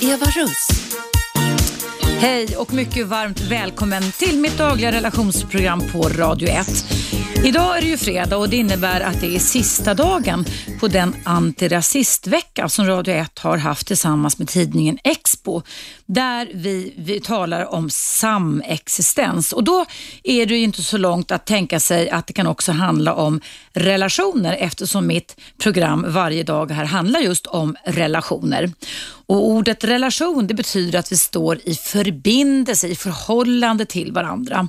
Eva Russ. Hej och mycket varmt välkommen till mitt dagliga relationsprogram på Radio 1. Idag är det ju fredag och det innebär att det är sista dagen på den antirasistvecka som Radio 1 har haft tillsammans med tidningen Expo där vi, vi talar om samexistens och då är det ju inte så långt att tänka sig att det kan också handla om relationer eftersom mitt program varje dag här handlar just om relationer. Och ordet relation det betyder att vi står i förbindelse, i förhållande till varandra.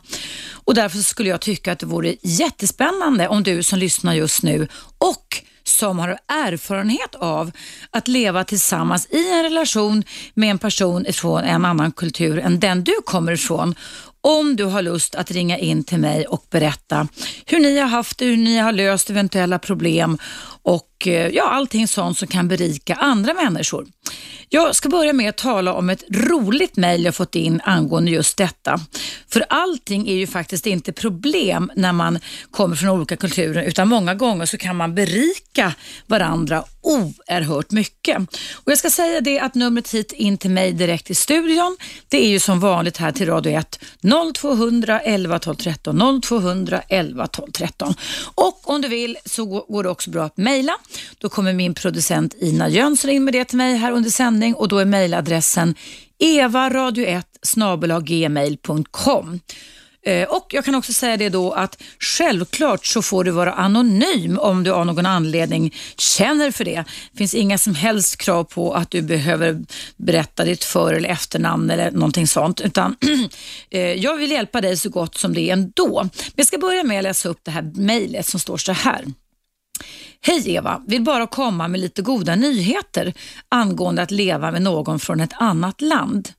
Och därför skulle jag tycka att det vore jättespännande om du som lyssnar just nu och som har erfarenhet av att leva tillsammans i en relation med en person från en annan kultur än den du kommer ifrån om du har lust att ringa in till mig och berätta hur ni har haft det, hur ni har löst eventuella problem och och eh, ja, allting sånt som kan berika andra människor. Jag ska börja med att tala om ett roligt mejl jag fått in angående just detta. För allting är ju faktiskt inte problem när man kommer från olika kulturer utan många gånger så kan man berika varandra oerhört mycket. Och Jag ska säga det att numret hit in till mig direkt i studion det är ju som vanligt här till Radio 1 0200 11 12 13 0200 11 12 13. Och om du vill så går det också bra att mejla. Då kommer min producent Ina Jönsson in med det till mig här under sändning och då är mejladressen evaradio1 gmail.com. Eh, och Jag kan också säga det då att självklart så får du vara anonym om du av någon anledning känner för det. Det finns inga som helst krav på att du behöver berätta ditt för eller efternamn eller någonting sånt. Utan eh, Jag vill hjälpa dig så gott som det är ändå. Men jag ska börja med att läsa upp det här mejlet som står så här. Hej Eva, vill bara komma med lite goda nyheter angående att leva med någon från ett annat land.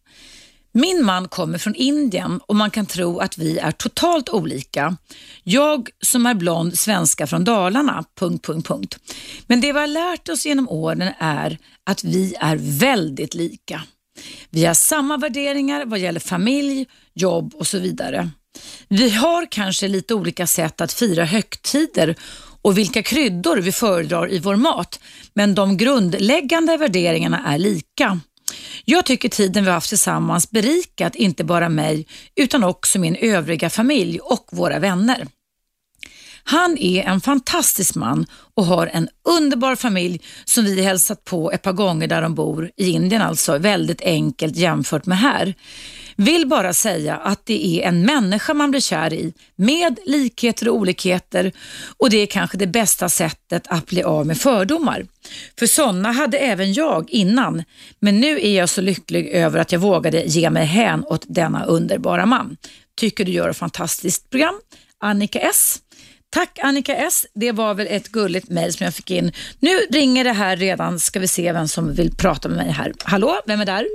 Min man kommer från Indien och man kan tro att vi är totalt olika. Jag som är blond svenska från Dalarna... Punkt, punkt, punkt. Men det vi har lärt oss genom åren är att vi är väldigt lika. Vi har samma värderingar vad gäller familj, jobb och så vidare. Vi har kanske lite olika sätt att fira högtider och vilka kryddor vi föredrar i vår mat, men de grundläggande värderingarna är lika. Jag tycker tiden vi haft tillsammans berikat inte bara mig utan också min övriga familj och våra vänner. Han är en fantastisk man och har en underbar familj som vi hälsat på ett par gånger där de bor, i Indien alltså, väldigt enkelt jämfört med här. Vill bara säga att det är en människa man blir kär i med likheter och olikheter och det är kanske det bästa sättet att bli av med fördomar. För sådana hade även jag innan, men nu är jag så lycklig över att jag vågade ge mig hän åt denna underbara man. Tycker du gör ett fantastiskt program. Annika S. Tack Annika S. Det var väl ett gulligt mejl som jag fick in. Nu ringer det här redan. Ska vi se vem som vill prata med mig här. Hallå, vem är där?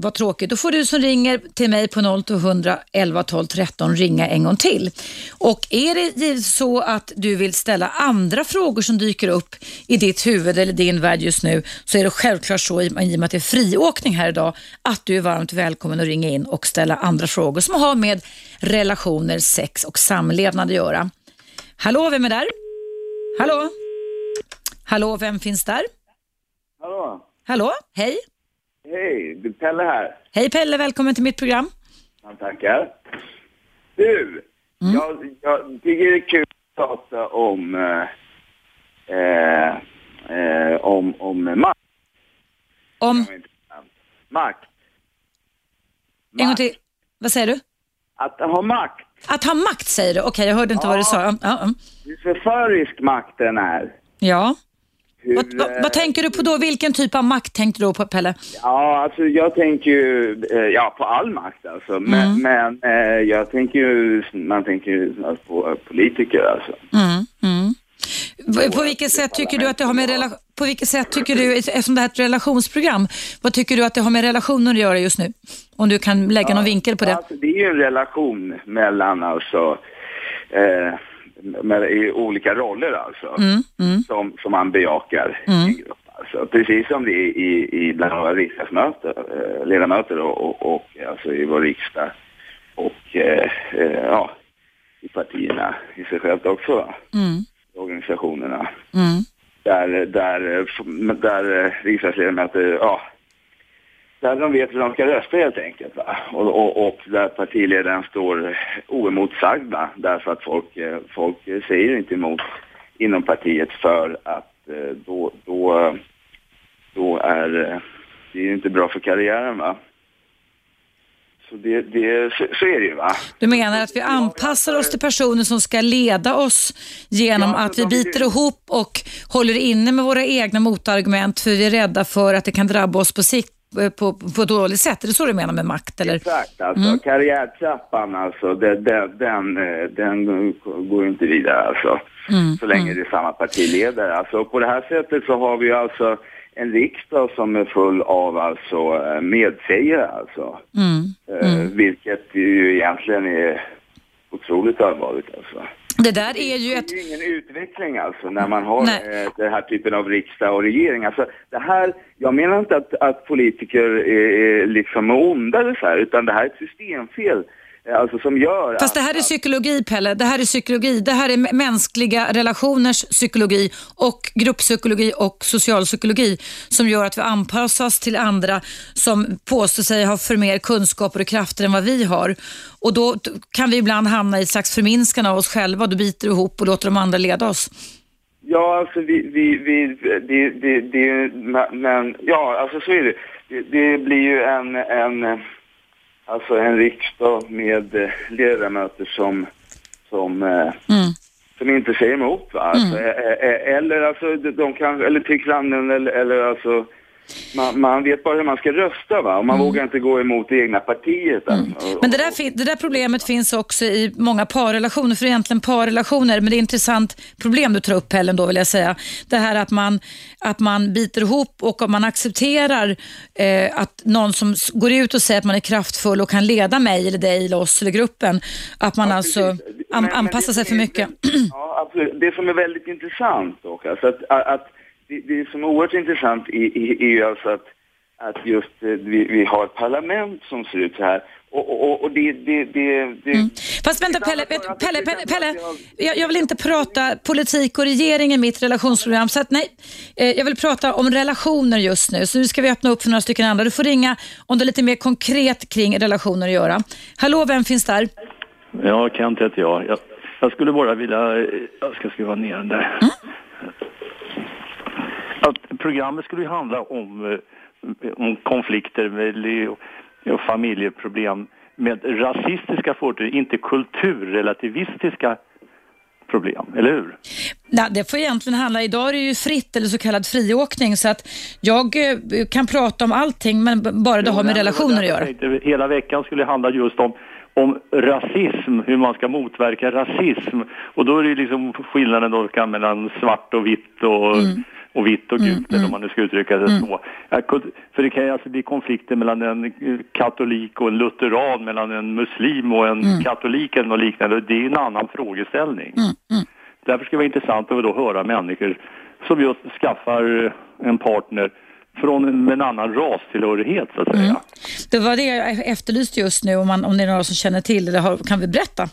Vad tråkigt. Då får du som ringer till mig på 0200 11 12 13 ringa en gång till. Och är det så att du vill ställa andra frågor som dyker upp i ditt huvud eller din värld just nu så är det självklart så i och med att det är friåkning här idag att du är varmt välkommen att ringa in och ställa andra frågor som har med relationer, sex och samlevnad att göra. Hallå, vem är där? Hallå? Hallå, vem finns där? Hallå? Hallå, hej? Hej, det är Pelle här. Hej Pelle, välkommen till mitt program. Ja, tackar. Du, Mm. jag, jag tycker det är kul att prata om, eh, eh, om, om makt. Om. Makt. en gång till, vad säger du? Att ha makt. Att ha makt säger du, okej jag hörde inte vad du sa. Ja, ja. Hur förförisk makten är. ja. Hur, Vad, vad, eh, vad tänker du på då? Vilken typ av makt tänkte du på Pelle? Ja, alltså jag tänker ju, eh, ja på all makt alltså. Men, Mm. men eh, jag tänker ju, man tänker ju alltså, på politiker alltså. Mm, mm. V- På vilket sätt tycker du att det har med rela- på vilket sätt tycker du, eftersom det här är ett relationsprogram, vad tycker du att det har med relationer att göra just nu? Om du kan lägga någon vinkel på det. Alltså, det är ju en relation mellan alltså, eh, med, i olika roller alltså, Mm, mm, som, som man bejakar i en grupp. Alltså, precis som det är i, i bland våra riksdagsmöter, eh, ledamöter och, och, och alltså i vår riksdag och eh, eh, ja, i partierna i sig självt också, va? mm, organisationerna. mm, Där, där, där eh, riksdagsledamöter ja, där de vet hur de ska rösta helt enkelt. Va? Och, och, och där partiledaren står oemotsagda därför att folk, eh, folk säger inte emot inom partiet för att eh, då, då, då är det är inte bra för karriären. Va? Så, det, det, så, så, är det ju va. Du menar att vi anpassar oss till personer som ska leda oss genom ja, att vi biter ihop och håller inne med våra egna motargument för vi är rädda för att det kan drabba oss på sikt Eh, på, på ett dåligt sätt. Är det så du menar med makt? Eller? Exakt, alltså mm. karriärtrappan alltså, den, den, den, eh, den går ju inte vidare alltså. Mm. Så länge mm. det är samma partiledare. Alltså på det här sättet så har vi alltså en riksdag som är full av alltså eh, medsägare alltså. Mm. Mm. vilket ju egentligen är otroligt allvarligt alltså. Det där är ju ett... Det är ingen utveckling alltså när man har eh, den här typen av riksdag och regering. Alltså det här, jag menar inte att, att politiker är, är liksom onda eller så här, utan det här är ett systemfel Alltså som gör Fast det här är psykologi Pelle, det här är psykologi. Det här är mänskliga relationers psykologi och grupppsykologi och socialpsykologi som gör att vi anpassas till andra som påstår sig ha för mer kunskaper och krafter än vad vi har. Och då kan vi ibland hamna i ett slags förminskande av oss själva då biter ihop och låter de andra leda oss. Ja, alltså vi, vi, vi det, det, det, men ja, alltså så är det. Det, det blir ju en, en Alltså en riksdag med eh, ledamöter som, som, eh, mm. som inte säger emot. Va? Alltså, mm. eller alltså, de kan, eller tycker annorlunda eller, eller alltså man, man, vet bara hur man ska rösta va? och man mm. vågar inte gå emot det egna partiet. Mm. Men det där, det där problemet finns också i många parrelationer, för egentligen parrelationer, men det är ett intressant problem du tar upp Helen då vill jag säga. Det här att man, att man biter ihop och om man accepterar eh, att någon som går ut och säger att man är kraftfull och kan leda mig eller dig eller oss eller gruppen, att man ja, alltså an, anpassar sig för mycket. Ja, absolut. Det som är väldigt intressant dock, alltså att, att det, det som är oerhört intressant är, är ju alltså att, att just eh, vi, vi har ett parlament som ser ut så här. Och, och, och det, det, det, det mm. Fast vänta Pelle, Pelle, Pelle, Pelle, Pelle. Jag, jag, vill inte prata politik och regering i mitt relationsprogram. Så att, nej, eh, jag vill prata om relationer just nu. Så nu ska vi öppna upp för några stycken andra. Du får ringa om det är lite mer konkret kring relationer att göra. Hallå, vem finns där? Ja, Kent heter jag. Jag, jag skulle bara vilja... Jag ska skriva ner den där. Mm att programmet skulle ju handla om, eh, om konflikter med, och familjeproblem med rasistiska förtecken, inte kulturrelativistiska problem, eller hur? Nej, det får egentligen handla, idag är det ju fritt eller så kallad friåkning så att jag eh, kan prata om allting men bara det jo, har med relationer att göra. Hela veckan skulle handla just om om rasism, hur man ska motverka rasism. Och då är det liksom skillnaden då mellan svart och vitt och mm och vitt och gult, mm, eller om man nu ska uttrycka det mm. så. För det kan ju alltså bli konflikter mellan en katolik och en lutheran, mellan en muslim och en mm. katolik eller något liknande. Det är en annan frågeställning. Mm, mm. Därför skulle det vara intressant att då höra människor som just skaffar en partner från en annan rastillhörighet så att säga. Mm. Det var det jag efterlyste just nu, om, man, om det är några som känner till eller har, kan vi berätta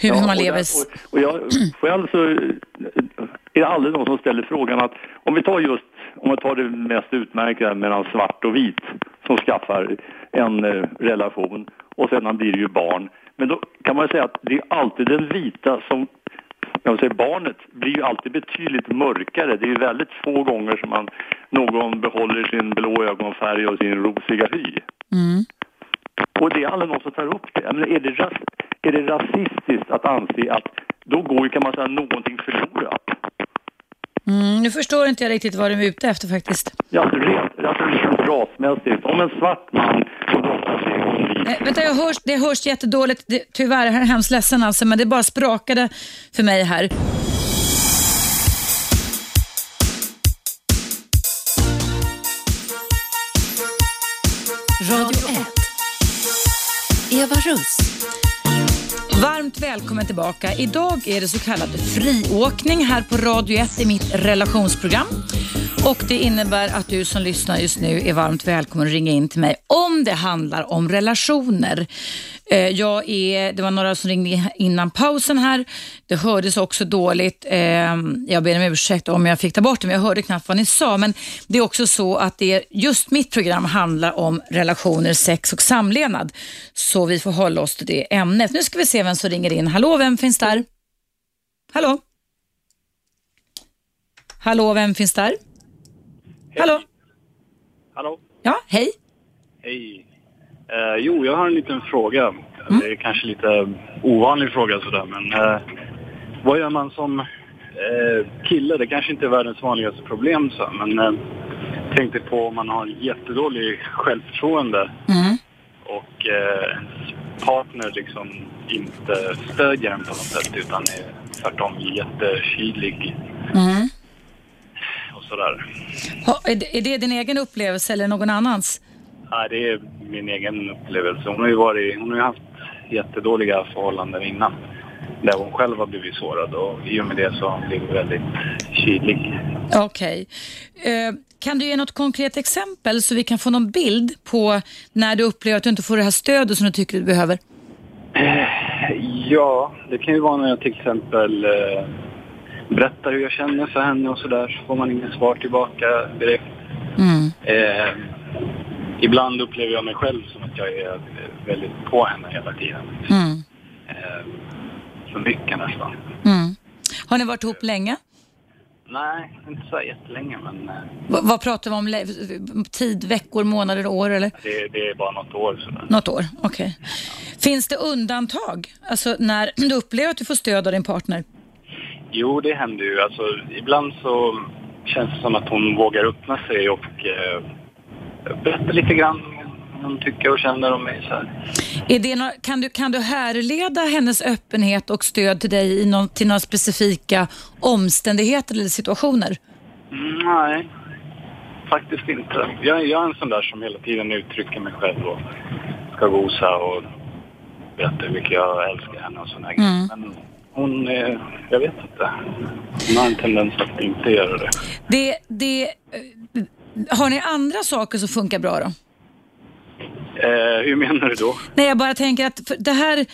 hur, ja, hur man lever? Och, och jag, jag alltså är det aldrig någon som ställer frågan att om vi tar just om vi tar det mest utmärkta mellan svart och vit som skaffar en eh, relation och sedan blir det ju barn. Men då kan man säga att det är alltid den vita som jag säga, barnet blir ju alltid betydligt mörkare. Det är väldigt få gånger som man, någon behåller sin blå ögonfärg och sin rosiga hy. Mm. Och det är aldrig någon som tar upp det. Men är, det ras, är det rasistiskt att anse att då går ju, kan man säga, någonting förlorat? Mm, nu förstår inte jag riktigt vad du är ute efter faktiskt. Ja, rent, alltså rent rasmässigt. Om en svart man Nej, vänta, jag hörs, det hörs jättedåligt. Det, tyvärr, jag är hemskt ledsen alltså, men det bara sprakade för mig här. Radio 1. Eva Russ. Varmt välkommen tillbaka. Idag är det så kallad friåkning här på Radio 1 i mitt relationsprogram. Och Det innebär att du som lyssnar just nu är varmt välkommen att ringa in till mig om det handlar om relationer. Eh, jag är, det var några som ringde innan pausen här. Det hördes också dåligt. Ehm, jag ber om ursäkt om jag fick ta bort det, men jag hörde knappt vad ni sa. Men det är också så att det just mitt program handlar om relationer, sex och samlevnad. Så vi får hålla oss till det ämnet. Nu ska vi se vem som ringer in. Hallå, vem finns där? Hallå? Hallå, vem finns där? Hallå? Hallå? Ja, hej. Hej. Eh, jo, jag har en liten fråga. Mm. Det är kanske lite ovanlig fråga sådär, men eh, vad gör man som eh, kille? Det kanske inte är världens vanligaste problem, så, men eh, tänkte på om man har jättedålig självförtroende Mm. och eh, ens partner liksom inte stödjer en på något sätt utan är tvärtom jättekylig Mm. Sådär. Ha, är, det, är det din egen upplevelse eller någon annans? Nej, det är min egen upplevelse. Hon har ju, varit, hon har ju haft jättedåliga förhållanden innan. Där hon själv har blivit sårad och i och med det så har hon blivit väldigt kylig. Okej. Eh, kan du ge något konkret exempel så vi kan få någon bild på när du upplever att du inte får det här stödet som du tycker du behöver? Ja, det kan ju vara när jag till exempel eh, berättar hur jag känner för henne och sådär så får man inget svar tillbaka direkt. Mm. Eh, ibland upplever jag mig själv som att jag är väldigt på henne hela tiden. Mm. Eh, för mycket nästan. Mm. Har ni varit ihop länge? Nej, inte så jättelänge men eh, V vad pratar vi om? Tid, veckor, månader, år eller? det, det är bara något år sådär. Något år? Okej. Finns det undantag? Alltså när du upplever att du får stöd av din partner? Jo, det händer ju. Alltså, ibland så känns det som att hon vågar öppna sig och eh, berätta lite grann vad hon tycker och känner om mig. Så här. Är det nå- kan, du, kan du härleda hennes öppenhet och stöd till dig i någon, till några specifika omständigheter eller situationer? Nej, faktiskt inte. Jag, jag är en sån där som hela tiden uttrycker mig själv och ska gosa och berätta hur mycket jag älskar henne och här Mm. grejer. Men hon, eh, jag vet inte. Hon har en tendens att inte göra det. Det, det, eh, har ni andra saker som funkar bra då? Eh, hur menar du då? Nej, jag bara tänker att det här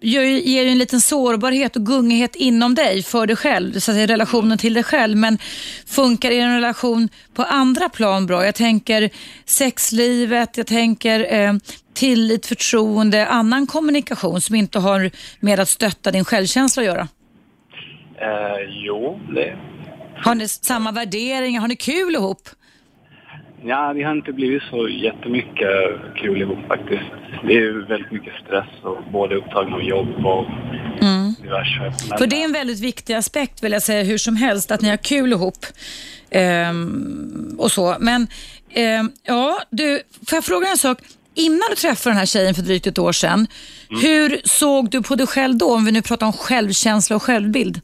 ger ju en liten sårbarhet och gungighet inom dig för dig själv, så att säga relationen till dig själv. Men funkar er relation på andra plan bra? Jag tänker sexlivet, jag tänker eh, tillit, förtroende, annan kommunikation som inte har med att stötta din självkänsla att göra. Eh, jo, det... Har ni samma värderingar? Har ni kul ihop? Ja, vi har inte blivit så jättemycket kul ihop faktiskt. Det är väldigt mycket stress och både upptagna av jobb och diverse. Men, Mm. För det är en väldigt viktig aspekt vill jag säga hur som helst, att ni har kul ihop. Ehm, och så. Men ehm, ja, du, får jag fråga en sak? Innan du träffade den här tjejen för drygt ett år sedan, hur såg du på dig själv då? Om vi nu pratar om självkänsla och självbild.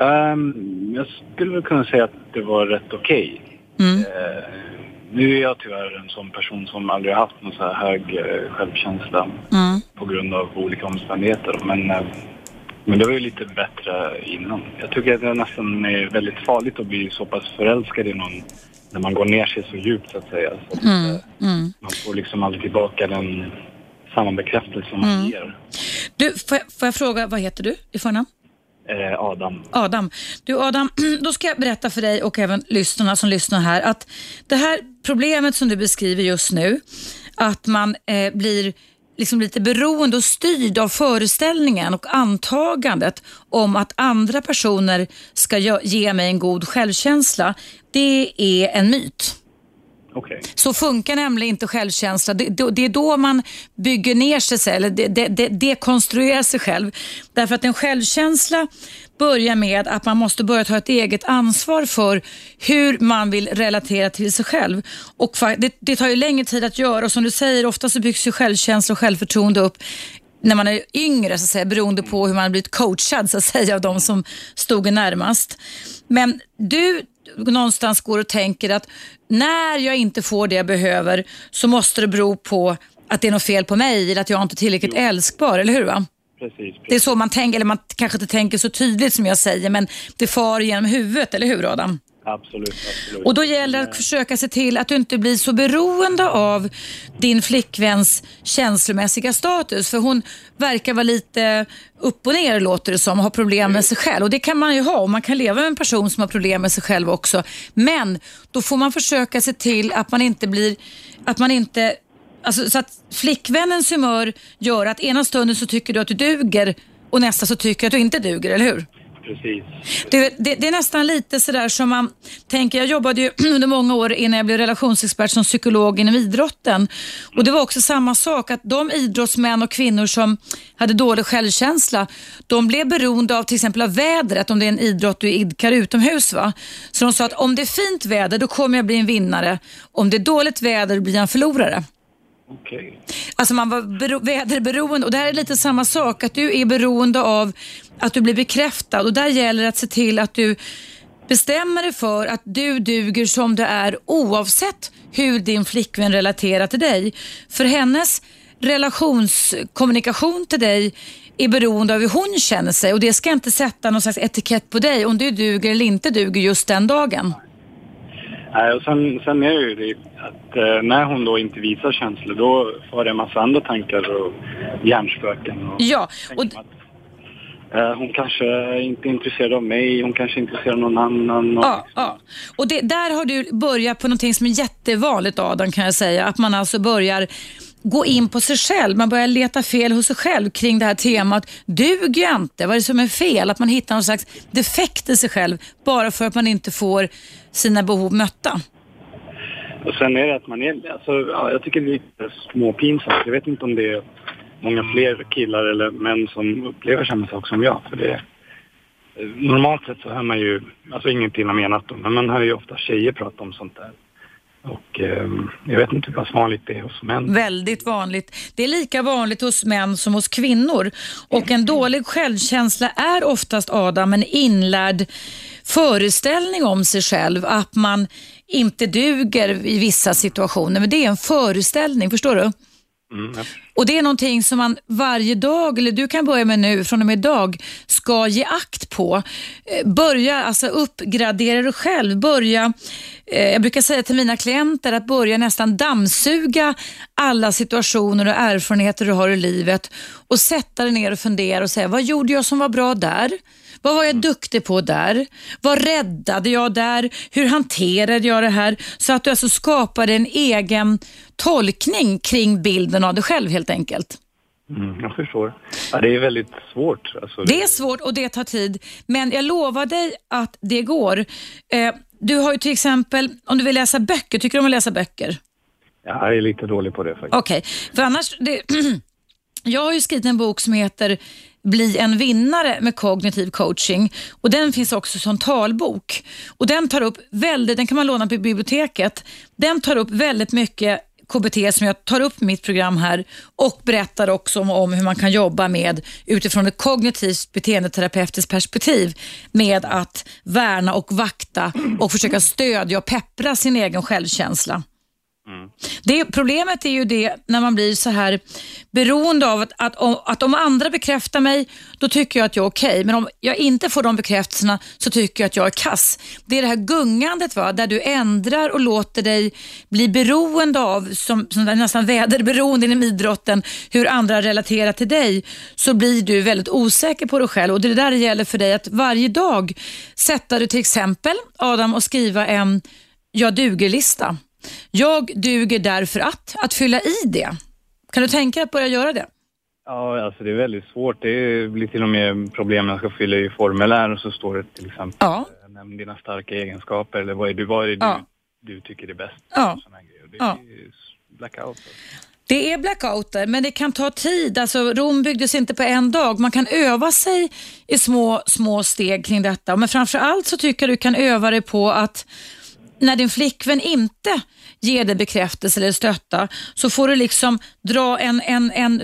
Ehm, jag skulle väl kunna säga att det var rätt okej. Mm. Eh, nu är jag tyvärr en sån person som aldrig har haft någon så här hög eh, självkänsla Mm. på grund av olika omständigheter. Men, eh, men det var ju lite bättre innan. Jag tycker att det nästan är väldigt farligt att bli så pass förälskad i någon när man går ner sig så djupt så att säga. Så att, Mm. eh, Mm. Man får liksom aldrig tillbaka den samma bekräftelse som man ger. Du, får jag, får jag fråga, vad heter du i förnamn? Eh, Adam. Adam. Du Adam, då ska jag berätta för dig och även lyssnarna som lyssnar här att det här problemet som du beskriver just nu, att man eh, blir liksom lite beroende och styrd av föreställningen och antagandet om att andra personer ska ge mig en god självkänsla, det är en myt. Okej. Så funkar nämligen inte självkänsla. Det, det, det är då man bygger ner sig, eller det, det, dekonstruerar sig själv. Därför att en självkänsla börjar med att man måste börja ta ett eget ansvar för hur man vill relatera till sig själv. Och det, det tar ju längre tid att göra och som du säger, ofta så byggs ju självkänsla och självförtroende upp när man är yngre, så att säga, beroende på hur man har blivit coachad så att säga, av de som stod närmast. Men du någonstans går och tänker att när jag inte får det jag behöver så måste det bero på att det är något fel på mig eller att jag inte är tillräckligt älskbar, eller hur? Va? Precis, precis. Det är så man tänker, eller man kanske inte tänker så tydligt som jag säger, men det far genom huvudet, eller hur Adam? Absolut, absolut. Och då gäller det att försöka se till att du inte blir så beroende av din flickväns känslomässiga status. För hon verkar vara lite upp och ner låter det som, har problem med sig själv. Och det kan man ju ha och man kan leva med en person som har problem med sig själv också. Men då får man försöka se till att man inte blir, att man inte Alltså, så att flickvännens humör gör att ena stunden så tycker du att du duger och nästa så tycker du att du inte duger, eller hur? Precis. Det, det, det, är nästan lite sådär som man tänker, jag jobbade ju under många år innan jag blev relationsexpert som psykolog inom idrotten. Och det var också samma sak, att de idrottsmän och kvinnor som hade dålig självkänsla, de blev beroende av till exempel av vädret, om det är en idrott du idkar utomhus. Va? Så de sa att om det är fint väder, då kommer jag bli en vinnare. Om det är dåligt väder, blir jag en förlorare. Okay. Alltså man var bero, väderberoende och det här är lite samma sak, att du är beroende av att du blir bekräftad och där gäller det att se till att du bestämmer dig för att du duger som du är oavsett hur din flickvän relaterar till dig. För hennes relationskommunikation till dig är beroende av hur hon känner sig och det ska inte sätta någon slags etikett på dig om du duger eller inte duger just den dagen. Nej, och sen, sen är ju det att eh, när hon då inte visar känslor då får det en massa andra tankar och hjärnspöken. Och ja, och... Att, eh, hon kanske inte är intresserad av mig, hon kanske är intresserad av någon annan. Och... Ja, ja. och det, där har du börjat på någonting som är jättevanligt Adam kan jag säga. Att man alltså börjar gå in på sig själv. Man börjar leta fel hos sig själv kring det här temat. Duger jag inte? Vad är det som är fel? Att man hittar någon slags defekt i sig själv bara för att man inte får sina behov mötta. Och sen är det att man är, alltså, ja, jag tycker det är lite småpinsamt. Jag vet inte om det är många fler killar eller män som upplever samma sak som jag. För det, normalt sett så hör man ju, alltså ingenting har menat men man hör ju ofta tjejer prata om sånt där. Och eh, jag vet inte hur pass vanligt det är hos män. Väldigt vanligt. Det är lika vanligt hos män som hos kvinnor. Och en dålig självkänsla är oftast, Adam, en inlärd föreställning om sig själv. Att man inte duger i vissa situationer. Men det är en föreställning, förstår du? Mm, ja. Och Det är någonting som man varje dag, eller du kan börja med nu, från och med idag, ska ge akt på. Eh, börja alltså uppgradera dig själv. Börja, eh, jag brukar säga till mina klienter att börja nästan dammsuga alla situationer och erfarenheter du har i livet och sätta dig ner och fundera och säga, vad gjorde jag som var bra där? Vad var jag duktig på där? Vad räddade jag där? Hur hanterade jag det här? Så att du alltså skapar en egen tolkning kring bilden av dig själv helt enkelt. Mm, jag förstår. Ja, det är väldigt svårt. Alltså, det är svårt och det tar tid. Men jag lovar dig att det går. Eh, du har ju till exempel, om du vill läsa böcker, tycker du om att läsa böcker? Jag är lite dålig på det faktiskt. Okej, okay. för annars, det, jag har ju skrivit en bok som heter bli en vinnare med kognitiv coaching. Och Den finns också som talbok. Och Den tar upp väldigt, den kan man låna på biblioteket. Den tar upp väldigt mycket KBT som jag tar upp i mitt program här och berättar också om, om, hur man kan jobba med utifrån ett kognitivt beteendeterapeutiskt perspektiv med att värna och vakta och försöka stödja och peppra sin egen självkänsla. Det, problemet är ju det när man blir så här beroende av att, att, om, att om andra bekräftar mig, då tycker jag att jag är okej. Okay. Men om jag inte får de bekräftelserna så tycker jag att jag är kass. Det är det här gungandet va? där du ändrar och låter dig bli beroende av, som, som nästan väderberoende inom idrotten, hur andra relaterar till dig. Så blir du väldigt osäker på dig själv. Och Det är där det gäller för dig att varje dag sätta du till exempel, Adam, och skriva en jag duger-lista. Jag duger därför att, att fylla i det. Kan du tänka dig att börja göra det? Ja, alltså det är väldigt svårt. Det blir till och med problem när jag ska fylla i formulär och så står det till exempel ja. Eh, nämn dina starka egenskaper eller vad är, du, vad är det ja. du, du tycker är bäst. Ja. Det är ja. blackout. Det är blackouter, men det kan ta tid. Alltså, Rom byggdes inte på en dag. Man kan öva sig i små, små steg kring detta. Men framför allt så tycker jag du kan öva dig på att när din flickvän inte ger dig bekräftelse eller stötta så får du liksom dra en, en, en,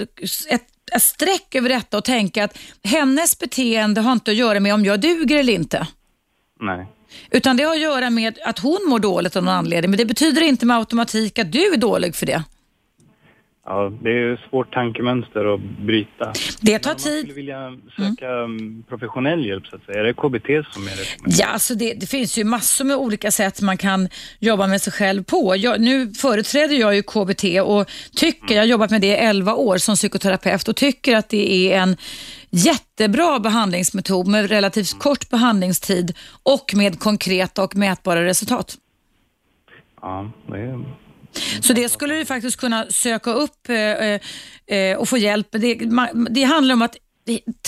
ett, ett streck över detta och tänka att hennes beteende har inte att göra med om jag duger eller inte. Nej. Utan det har att göra med att hon mår dåligt av någon anledning. Men det betyder inte med automatik att du är dålig för det. Ja, det är svårt tankemönster att bryta. Det tar Men om man tid. skulle vilja söka mm. professionell hjälp så att säga, är det KBT som är det? Ja, alltså det, det finns ju massor med olika sätt man kan jobba med sig själv på. Jag, nu företräder jag ju KBT och tycker, jag har jobbat med det i 11 år som psykoterapeut och tycker att det är en jättebra behandlingsmetod med relativt kort behandlingstid och med konkreta och mätbara resultat. Ja, det är... Mm. Så det skulle du faktiskt kunna söka upp eh, eh, eh, och få hjälp. Det, det handlar om att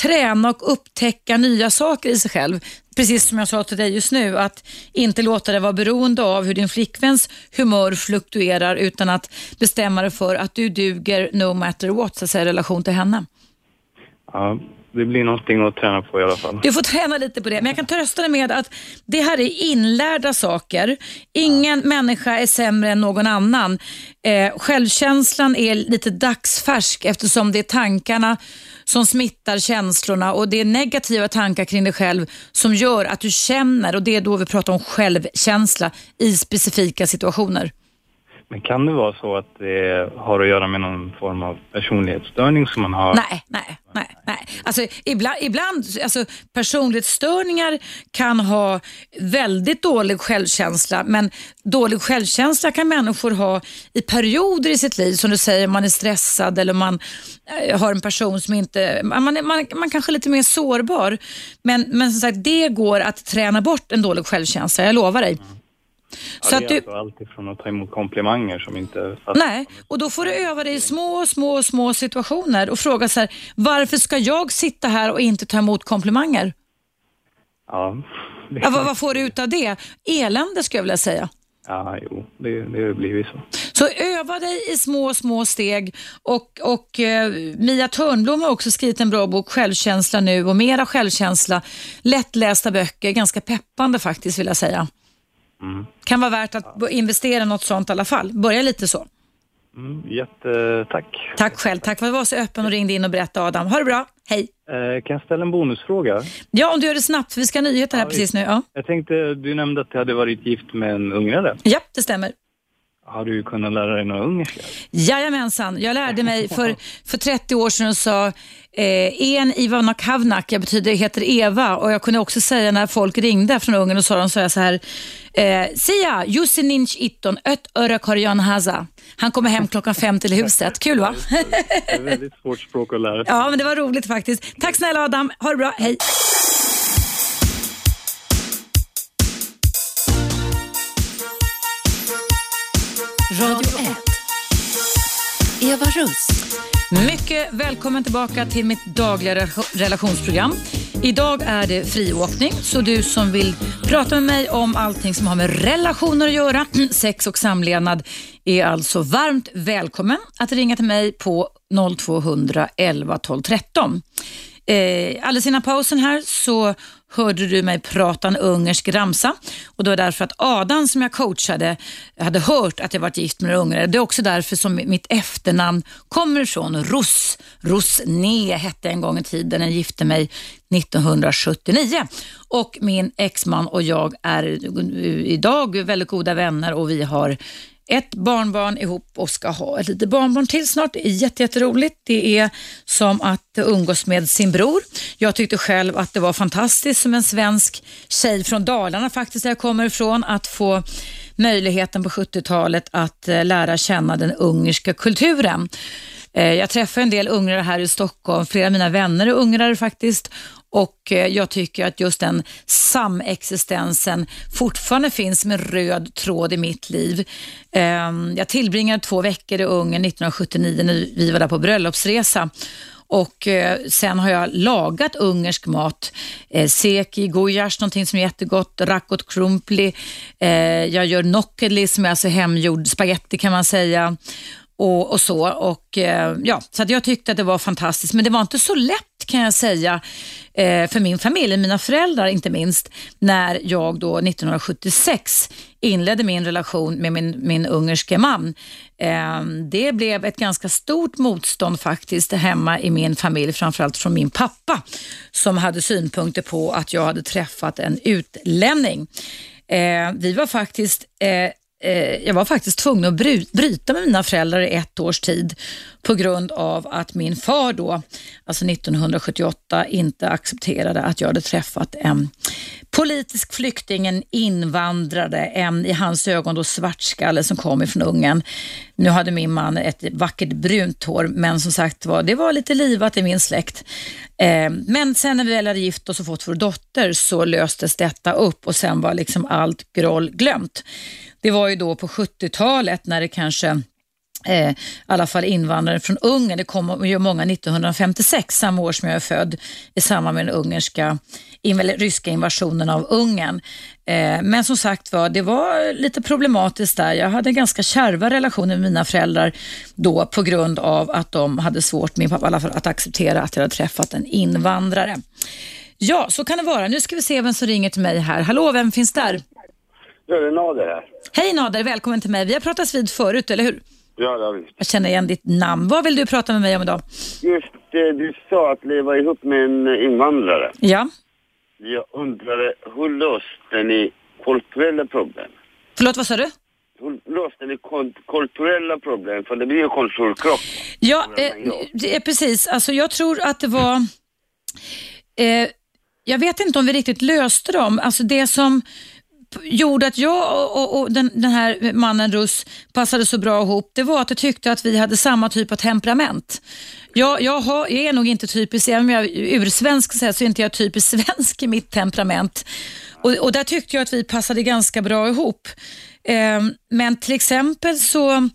träna och upptäcka nya saker i sig själv. Precis som jag sa till dig just nu, att inte låta det vara beroende av hur din flickväns humör fluktuerar utan att bestämma dig för att du duger no matter what, så att säga, i relation till henne. Ja, det blir någonting att träna på i alla fall. Du får träna lite på det, men jag kan trösta dig med att det här är inlärda saker. Ingen människa är sämre än någon annan. Eh, självkänslan är lite dagsfärsk eftersom det är tankarna som smittar känslorna och det är negativa tankar kring dig själv som gör att du känner och det är då vi pratar om självkänsla i specifika situationer. Men kan det vara så att det har att göra med någon form av personlighetsstörning som man har? Nej, nej, nej. nej. Alltså, ibland, ibland alltså, personlighetsstörningar kan ha väldigt dålig självkänsla, men dålig självkänsla kan människor ha i perioder i sitt liv. Som du säger, man är stressad eller man eh, har en person som inte... Man, man, man kanske är lite mer sårbar. Men, men som sagt, det går att träna bort en dålig självkänsla, jag lovar dig. Ja, Så det att är du, alltså allt ifrån att ta emot komplimanger som inte... Nej, och då får du öva dig i små, små, små situationer och fråga så här, varför ska jag sitta här och inte ta emot komplimanger? Ja, Ja, vad, vad får du ut av det? Elände skulle jag vilja säga. ja jo, det, det har blivit så. Så öva dig i små, små steg och, och eh, Mia Törnblom har också skrivit en bra bok, Självkänsla nu och mera självkänsla. Lättlästa böcker, ganska peppande faktiskt vill jag säga. Mm. Kan vara värt att investera något sånt i alla fall. Börja lite så. Mm, jättetack. Tack själv. Tack för att du var så öppen och ringde in och berättade Adam. Ha det bra. Hej. Eh, kan jag ställa en bonusfråga? Ja, om du gör det snabbt för vi ska ha nyheter här Ja, precis nu. Ja. Jag tänkte, du nämnde att du hade varit gift med en ungrare. ja, det stämmer. Har du kunnat lära dig några ungerska? Jajamensan, jag lärde mig för, för 30 år sedan och sa eh, en Ivana Kavnak, jag betyder heter Eva och jag kunde också säga när folk ringde från Ungern och sa de sa jag så här eh, Sia, Jusininch Itton, Öt Öra Korjan Haza. Han kommer hem klockan fem till huset. Kul va? Det är ett väldigt svårt språk att lära sig. ja, men det var roligt faktiskt. Tack snälla Adam, ha det bra, hej. Radio 1. Eva Russ. Mycket välkommen tillbaka till mitt dagliga re- relationsprogram. Idag är det friåkning, så du som vill prata med mig om allting som har med relationer att göra, sex och samlevnad, är alltså varmt välkommen att ringa till mig på 0200 11 12 13. Eh, alldeles innan pausen här så hörde du mig prata en ungersk ramsa och det var därför att Adam som jag coachade hade hört att jag varit gift med en ungrare. Det är också därför som mitt efternamn kommer ifrån Russ. Rosne hette en gång i tiden. Jag gifte mig 1979 och min exman och jag är eh, idag väldigt goda vänner och vi har ett barnbarn ihop och ska ha ett litet barnbarn till snart. Det är jätteroligt. Det är som att umgås med sin bror. Jag tyckte själv att det var fantastiskt som en svensk tjej från Dalarna faktiskt, där jag kommer ifrån, att få möjligheten på 70-talet att eh, lära känna den ungerska kulturen. Eh, jag träffar en del ungrare här i Stockholm, flera av mina vänner är ungrare faktiskt och eh, jag tycker att just den samexistensen fortfarande finns som en röd tråd i mitt liv. Ehm, jag tillbringade två veckor i Ungern 1979 när vi var där på bröllopsresa. Och eh, sen har jag lagat ungersk mat. Eh, seki, gujas, någonting som är jättegott. Rakot krumpli. Jag gör nokkeli som är alltså hemgjord spaghetti kan man säga. Och, och så. Och, eh, ja, så att jag tyckte att det var fantastiskt. Men det var inte så lätt kan jag säga eh, för min familj, mina föräldrar inte minst, när jag då 1976 inledde min relation med min, min ungerske man. Eh, det blev ett ganska stort motstånd faktiskt hemma i min familj, framförallt från min pappa som hade synpunkter på att jag hade träffat en utlänning. Eh, vi var faktiskt eh, Eh, jag var faktiskt tvungen att bryta med mina föräldrar i ett års tid på grund av att min far då, alltså 1978, inte accepterade att jag hade träffat en politisk flykting, en invandrare, en i hans ögon då svartskalle som kom ifrån Ungern. Nu hade min man ett vackert brunt hår, men som sagt var, det var lite livat i min släkt. Eh, men sen när vi väl hade gift oss och fått vår dotter så löstes detta upp och sen var liksom allt groll glömt. Det var ju då på 70-talet när det kanske eh, i alla fall invandrare från Ungern. Det kom ju många 1956, samma år som jag är född, i samband med den ungerska, eller ryska invasionen av Ungern. Eh, men som sagt var, det var lite problematiskt där. Jag hade ganska kärva relationer med mina föräldrar då på grund av att de hade svårt, min pappa i alla fall, att acceptera att jag hade träffat en invandrare. Ja, så kan det vara. Nu ska vi se vem som ringer till mig här. Hallå, vem finns där? Ja, det är Nader här. Hej Nader, välkommen till mig. Vi har pratats vid förut, eller hur? Ja, det har vi. Jag känner igen ditt namn. Vad vill du prata med mig om idag? Just det du sa, att leva ihop med en invandrare. Ja, Jag undrade, hur löste ni kulturella problem? förlåt vad sa du? Löste ni kulturella problem? För det blir ju kulturkrock. Ja, eh, det är precis. Alltså, jag tror att det var... Eh, jag vet inte om vi riktigt löste dem. Alltså det som gjorde att jag och, och, och den, den här mannen Russ passade så bra ihop, det var att jag tyckte att vi hade samma typ av temperament. Jag, jag, har, jag är nog inte typisk, även om jag är ursvensk så, här, så är inte jag typiskt svensk i mitt temperament. Och, och där tyckte jag att vi passade ganska bra ihop. Eh, men till exempel så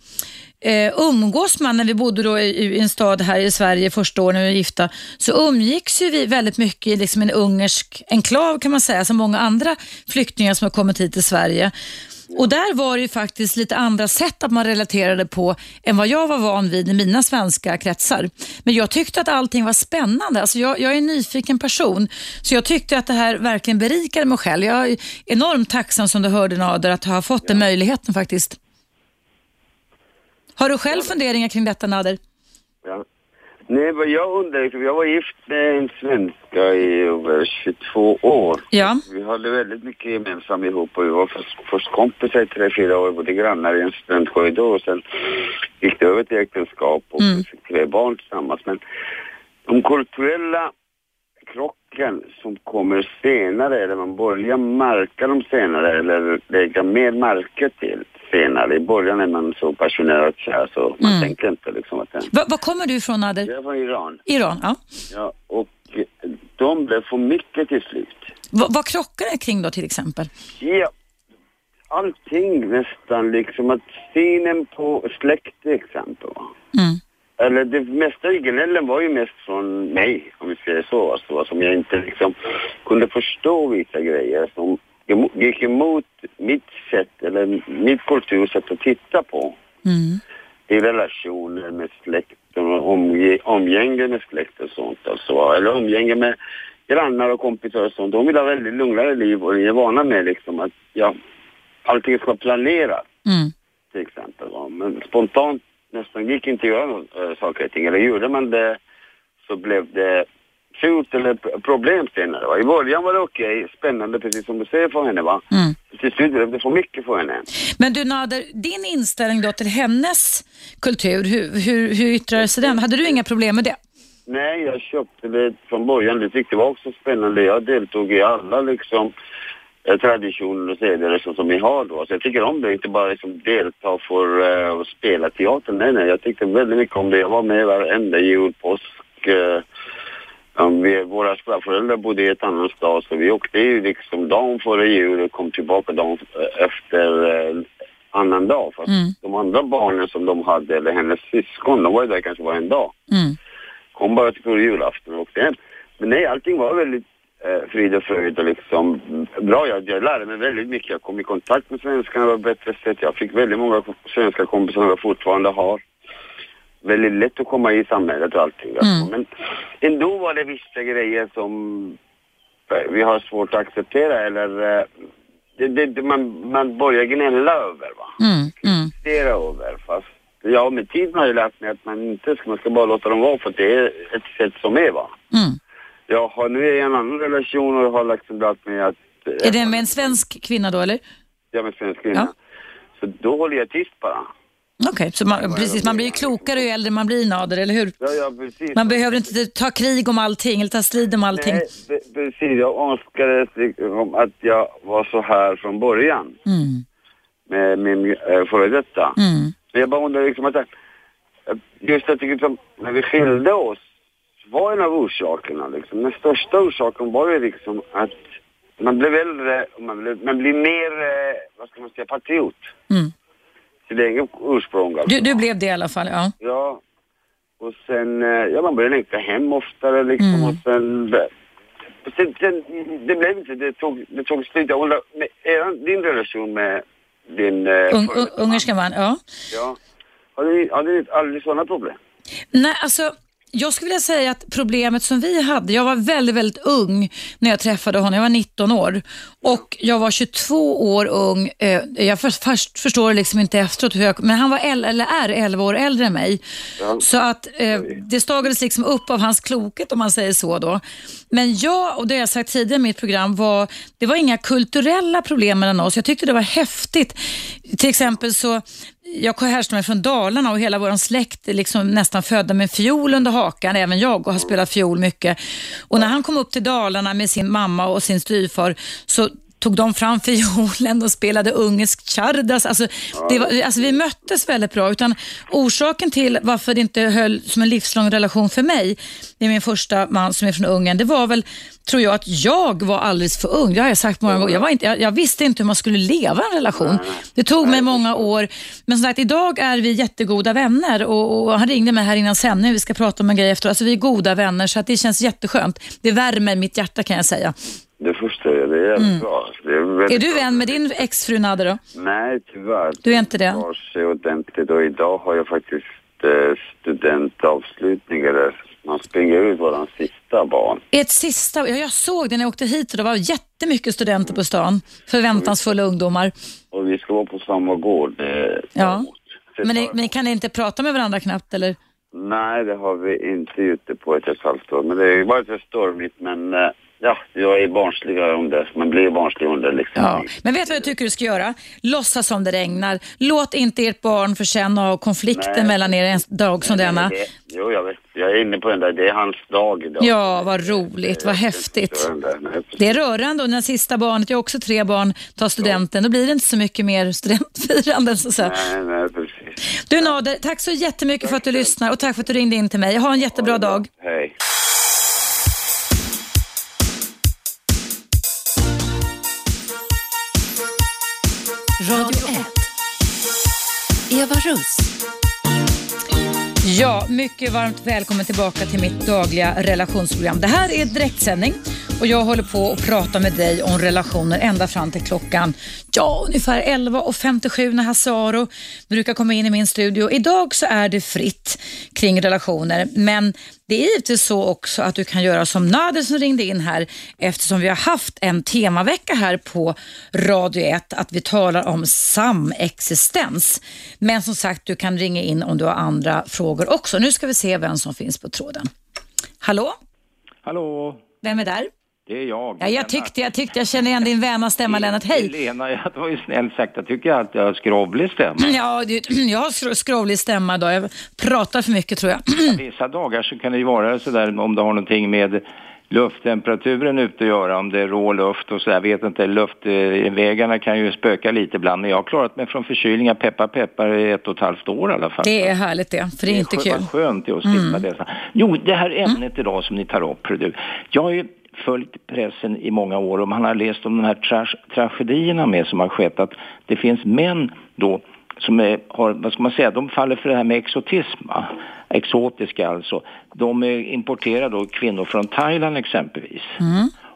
eh, umgås man, när vi bodde då i, i en stad här i Sverige första åren när vi var gifta, så umgicks ju vi väldigt mycket i liksom en ungersk enklav kan man säga, som många andra flyktingar som har kommit hit till Sverige. Och där var det ju faktiskt lite andra sätt att man relaterade på än vad jag var van vid i mina svenska kretsar. Men jag tyckte att allting var spännande. Alltså jag, jag är en nyfiken person, så jag tyckte att det här verkligen berikade mig själv. Jag är enormt tacksam som du hörde Nader att ha fått den möjligheten faktiskt. Har du själv funderingar kring detta Nader? Ja. Nej, vad jag undrar, liksom, jag var gift med en svenska i över 22 år. Ja. Vi hade väldigt mycket gemensamt ihop och vi var först, först kompisar i tre, fyra år, bodde grannar i en studentkorridor och sen gick det över till äktenskap och Mm. fick tre barn tillsammans. Men de kulturella krocken som kommer senare, eller man börjar märka dem senare eller lägga mer märke till senare. I början är man så passionerat kär så man Mm. tänker inte liksom att den... Va, var kommer du ifrån Nader? Jag är från Iran. Iran, ja. Ja, och eh, de blev för mycket till slut. Va, vad krockar det kring då till exempel? Ja, allting nästan liksom att synen på släkt till exempel. Mm. Eller det mesta i gnällen var ju mest från mig, om vi säger så. Alltså, som jag inte liksom kunde förstå vissa grejer som gick emot mitt sätt, eller mitt kultursätt att titta på. Mm. i relationer med släkten och omge, omgänge med släkt och sånt. Alltså. Eller omgänge med grannar och kompisar och sånt. De vill ha väldigt lugnare liv och är vana med liksom att ja, allting ska planeras Mm. till exempel. Men spontant nästan gick inte att göra äh, saker och ting. Eller gjorde man det så blev det fult eller problem senare. Va? I början var det okej, spännande precis som du säger för henne va. Mm. Till slut blev det för mycket för henne. Men du Nader, din inställning då till hennes kultur, hur, hur, hur yttrar sig den? Hade du inga problem med det? Nej, jag köpte det från början. Det tyckte jag var också spännande. Jag deltog i alla liksom traditioner och seder som, som vi har då. Så jag tycker om det, inte bara liksom delta för uh, att spela teater. Nej, nej, jag tyckte väldigt mycket om det. Jag var med varenda jul, påsk. Uh, um, vi, våra föräldrar bodde i ett annat stad så vi åkte ju liksom dagen före jul och kom tillbaka dagen eh, efter uh, annan dag. Fast Mm. de andra barnen som de hade, eller hennes syskon, de var ju där kanske var en dag Mm. kom bara till julafton och åkte hem. Men nej, allting var väldigt eh, frid och fröjd och liksom bra. Jag, jag lärde mig väldigt mycket. Jag kom i kontakt med svenskarna på ett bättre sätt. Jag fick väldigt många svenska kompisar som jag fortfarande har. Väldigt lätt att komma i samhället och allting. alltså. Men ändå var det vissa grejer som eh, vi har svårt att acceptera eller eh, det, det, man, man börjar gnälla över va Mm. Mm. över. Fast ja, med tiden har jag lärt mig att man inte ska, man ska bara låta dem vara för det är ett sätt som är va. Mm. Jag har, nu är jag i en annan relation och jag har liksom lärt mig att... Är det med en svensk kvinna då eller? Ja, med svensk kvinna. Ja. Så då håller jag tyst bara. Okej, så man, precis, man blir ju klokare ju äldre man blir Nader, eller hur? Ja, ja, precis. Man behöver inte ta krig om allting eller ta strid om allting. Nej, pre- precis. Jag önskade liksom att jag var så här från början Mm. med min äh, före detta. Mm. Men jag bara undrar liksom att, just att liksom, när vi skilde oss var en av orsakerna liksom, den största orsaken var ju liksom att man blev äldre och man, blev, man blir mer, eh, vad ska man säga, patriot. Mm. Sitt egen ursprung alltså. Du, du blev det i alla fall, ja. Ja. Och sen, eh, ja man började längta hem oftare liksom Mm. och sen, och sen, sen, det blev inte, det tog, det tog slut. Jag undrar, med er, din relation med din... Eh, Un, före un, ungerska man, ja. Ja. Har ni, har ni aldrig sådana problem? Nej, alltså jag skulle vilja säga att problemet som vi hade, jag var väldigt, väldigt ung när jag träffade honom. Jag var 19 år och jag var 22 år ung. Eh, Jag först, först förstår liksom inte efteråt hur jag, men han var el, eller är 11 år äldre än mig. Ja. Så att eh, det stagades liksom upp av hans klokhet om man säger så då. Men jag, och det har jag sagt tidigare i mitt program, var, det var inga kulturella problem mellan oss. Jag tyckte det var häftigt. Till exempel så jag härstammar från Dalarna och hela vår släkt är liksom nästan födda med fiol under hakan, även jag och har spelat fiol mycket. Och när han kom upp till Dalarna med sin mamma och sin styvfar så tog de fram fiolen och spelade ungersk chardas. Alltså, det var, alltså, vi möttes väldigt bra. Utan orsaken till varför det inte höll som en livslång relation för mig, med min första man som är från Ungern, det var väl, tror jag, att jag var alldeles för ung. Det har jag sagt många gånger. Jag, var inte, jag, jag visste inte hur man skulle leva en relation. Det tog mig många år. Men som sagt, idag är vi jättegoda vänner och, och han ringde mig här innan sändning. Vi ska prata om en grej efter. Alltså vi är goda vänner så att det känns jätteskönt. Det värmer mitt hjärta kan jag säga. Det förstår jag, det är jävligt bra. Det är, Mm. Är du bra. vän med din exfru Nadde då? Nej, tyvärr. Du är inte det? Tar sig ordentligt och idag har jag faktiskt eh, studentavslutning eller man springer ut våran sista barn. Ett sista, ja, jag såg det när jag åkte hit och det var jättemycket studenter på stan. Förväntansfulla ungdomar. Och vi ska vara på samma gård. Eh, Ja. Men, ni, men ni kan inte prata med varandra knappt eller? Nej, det har vi inte gjort det på ett och ett halvt år. Men det är bara lite stormigt. Men eh, ja, jag är barnsligare om det. Man blir barnslig under liksom. Ja. Men vet du vad jag tycker du ska göra? Låtsas som det regnar. Låt inte ert barn känna av konflikten Nej. mellan er en dag som denna. Det, jo, jag vet. Jag är inne på den där. Det är hans dag idag. Ja, vad roligt, vad häftigt. Det är rörande och när sista barnet, jag har också tre barn, tar studenten, då blir det inte så mycket mer studentfirande. Så att. Nej, nej, precis. Du Nader, tack så jättemycket för att du lyssnar och tack för att du ringde in till mig. Ha en jättebra dag. Hej. Radio 1. Eva Russ. Ja, mycket varmt välkommen tillbaka till mitt dagliga relationsprogram. Det här är direktsändning och jag håller på att prata med dig om relationer ända fram till klockan ja, ungefär 11.57 när Hasse Aro brukar komma in i min studio. Idag så är det fritt kring relationer, men det är givetvis så också att du kan göra som Nader som ringde in här eftersom vi har haft en temavecka här på Radio 1 att vi talar om samexistens. Men som sagt, du kan ringa in om du har andra frågor också. Nu ska vi se vem som finns på tråden. Hallå? Hallå, Vem är där? Det är jag. Ja, jag tyckte, jag tyckte jag kände igen din väna stämma Lennart. Hej! Lena, ja, det var ju snällt sagt. Jag tycker att jag har skrovlig stämma. Ja, du, jag har skro- skrovlig stämma idag. Jag pratar för mycket tror jag. Vissa dagar så kan det ju vara sådär om det har någonting med lufttemperaturen ute att göra, om det är rå luft och så jag vet inte, luftvägarna kan ju spöka lite ibland, men jag har klarat mig från förkylningar, peppar peppar, i ett och ett halvt år i alla fall. Det är härligt det, för det är inte skö- kul. Mm. Vad skönt det är att slippa det. Jo, det här ämnet idag som ni tar upp, du. Jag ju följt pressen i många år och man har läst om de här tra- tragedierna med som har skett, att det finns män då som är, har, vad ska man säga, de faller för det här med exotism, exotiska alltså. De importerar då kvinnor från Thailand exempelvis.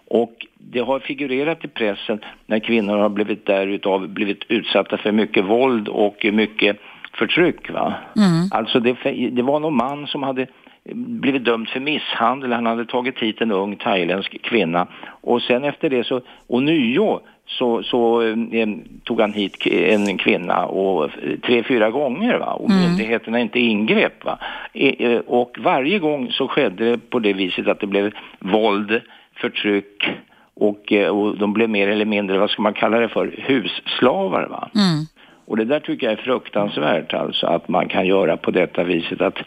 Och det har figurerat i pressen när kvinnor har blivit därutav blivit utsatta för mycket våld och mycket förtryck. Va? Alltså det, det var någon man som hade blivit dömd för misshandel. Han hade tagit hit en ung thailändsk kvinna och sen efter det så ånyo så, så eh, tog han hit en kvinna och eh, tre, fyra gånger va? och myndigheterna inte ingrep. Va? E, eh, och varje gång så skedde det på det viset att det blev våld, förtryck och, eh, och de blev mer eller mindre, vad ska man kalla det för, husslavar. Va? Och det där tycker jag är fruktansvärt alltså att man kan göra på detta viset att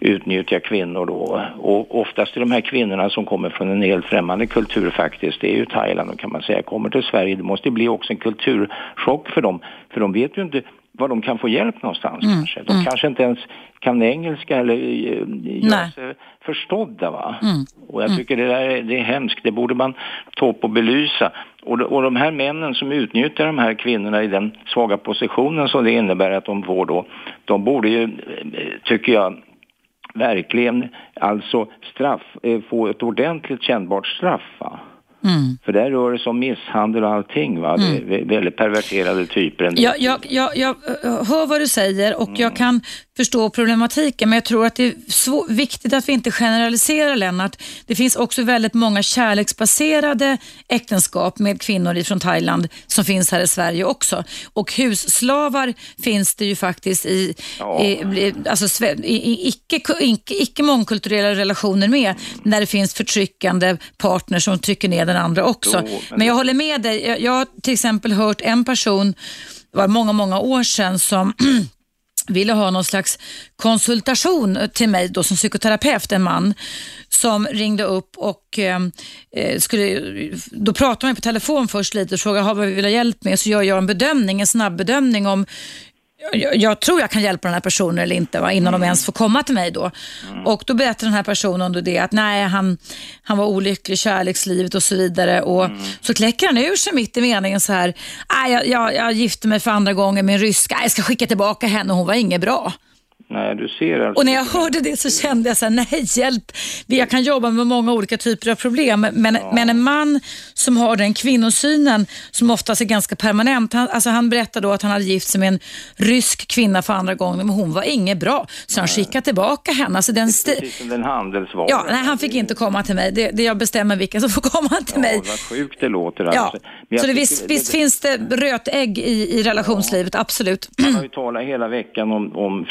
utnyttja kvinnor då. Och oftast är de här kvinnorna som kommer från en helt främmande kultur faktiskt, det är ju Thailand kan man säga, kommer till Sverige. Det måste bli också en kulturchock för dem. För de vet ju inte var de kan få hjälp någonstans Mm, kanske. De mm. kanske inte ens kan engelska eller eh, göra sig förstådda va. Mm. Och jag tycker det där är, det är hemskt, det borde man ta upp och belysa. Och, de- och de här männen som utnyttjar de här kvinnorna i den svaga positionen som det innebär att de får då, de borde ju, eh, tycker jag, verkligen alltså straff, eh, få ett ordentligt kännbart straff va. Mm. För där rör det sig om misshandel och allting va. Det är vä- väldigt perverterade typer. Jag, jag, jag, jag eh, hör vad du säger och Mm. jag kan förstå problematiken men jag tror att det är viktigt att vi inte generaliserar Lennart. Det finns också väldigt många kärleksbaserade äktenskap med kvinnor ifrån Thailand som finns här i Sverige också. Och husslavar finns det ju faktiskt i, Ja. i, alltså, i, i icke, icke, icke mångkulturella relationer med när det finns förtryckande partners som trycker ner den andra också. Jo, men men jag håller med dig. Jag, jag har till exempel hört en person, det var många, många år sedan, som ville ha någon slags konsultation till mig då som psykoterapeut, en man som ringde upp och eh, eh skulle, då pratade man på telefon först lite och frågade vad vi vill ha hjälp med, så gör jag en bedömning, en snabb bedömning om jag, jag tror jag kan hjälpa den här personen eller inte va, innan de ens får komma till mig då. Och då berättade den här personen då det att nej, han, han var olycklig i kärlekslivet och så vidare. Och Så kläcker han ur sig mitt i meningen så här, nej, jag, jag, jag gifte mig för andra gången med en rysk, nej, jag ska skicka tillbaka henne, hon var inget bra. Nej, du ser alltså. Och när jag hörde det så kände jag så här, nej hjälp, jag kan jobba med många olika typer av problem, men, men en man som har den kvinnosynen som oftast är ganska permanent, han, alltså han berättade då att han hade gift sig med en rysk kvinna för andra gången, men hon var inget bra, så han skickade tillbaka henne. Alltså den sti- Precis som den handelsvara. ja, nej, han fick inte komma till mig, det, det jag bestämmer vilka som får komma till Ja, mig. vad sjukt det låter Ja, alltså. Men så det, visst, visst finns det rötägg i, i relationslivet, absolut. Man har ju talat hela veckan om, om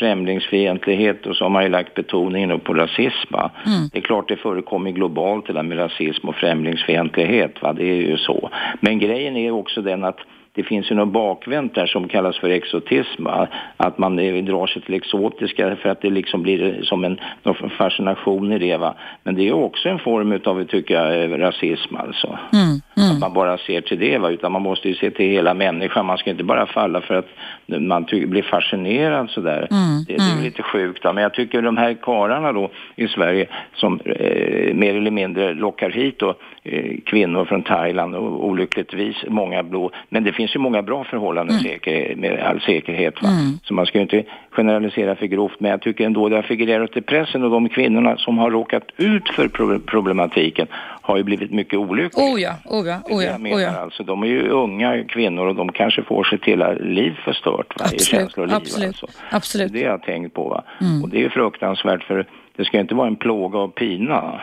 främlingsfientlighet och så har man ju lagt betoningen på rasism. Mm. Det är klart det förekommer globalt det där med rasism och främlingsfientlighet. Va? Det är ju så. Men grejen är också den att det finns ju något bakvänt där som kallas för exotism. Att man eh, drar sig till exotiska för att det liksom blir som en fascination i det. Va? Men det är också en form av, tycker jag, eh, rasism alltså. Att man bara ser till det, va? utan man måste ju se till hela människan. Man ska inte bara falla för att man blir fascinerad sådär. Det, det är ju lite sjukt. Va? Men jag tycker de här karlarna då i Sverige som eh, mer eller mindre lockar hit då, eh, kvinnor från Thailand och olyckligtvis många blå. Men det finns ju många bra förhållanden säker, med all säkerhet. Va? Så man ska ju inte generalisera för grovt. Men jag tycker ändå det har figurerat i pressen och de kvinnorna som har råkat ut för pro- problematiken har ju blivit mycket olyckliga. Oh ja, oh ja, är oh ja, oh ja. alltså. De är ju unga kvinnor och de kanske får sitt hela liv förstört. Va? Absolut, känsloliv absolut, alltså. absolut. Det är det jag har tänkt på. Va? Och det är ju fruktansvärt för det ska ju inte vara en plåga och pina.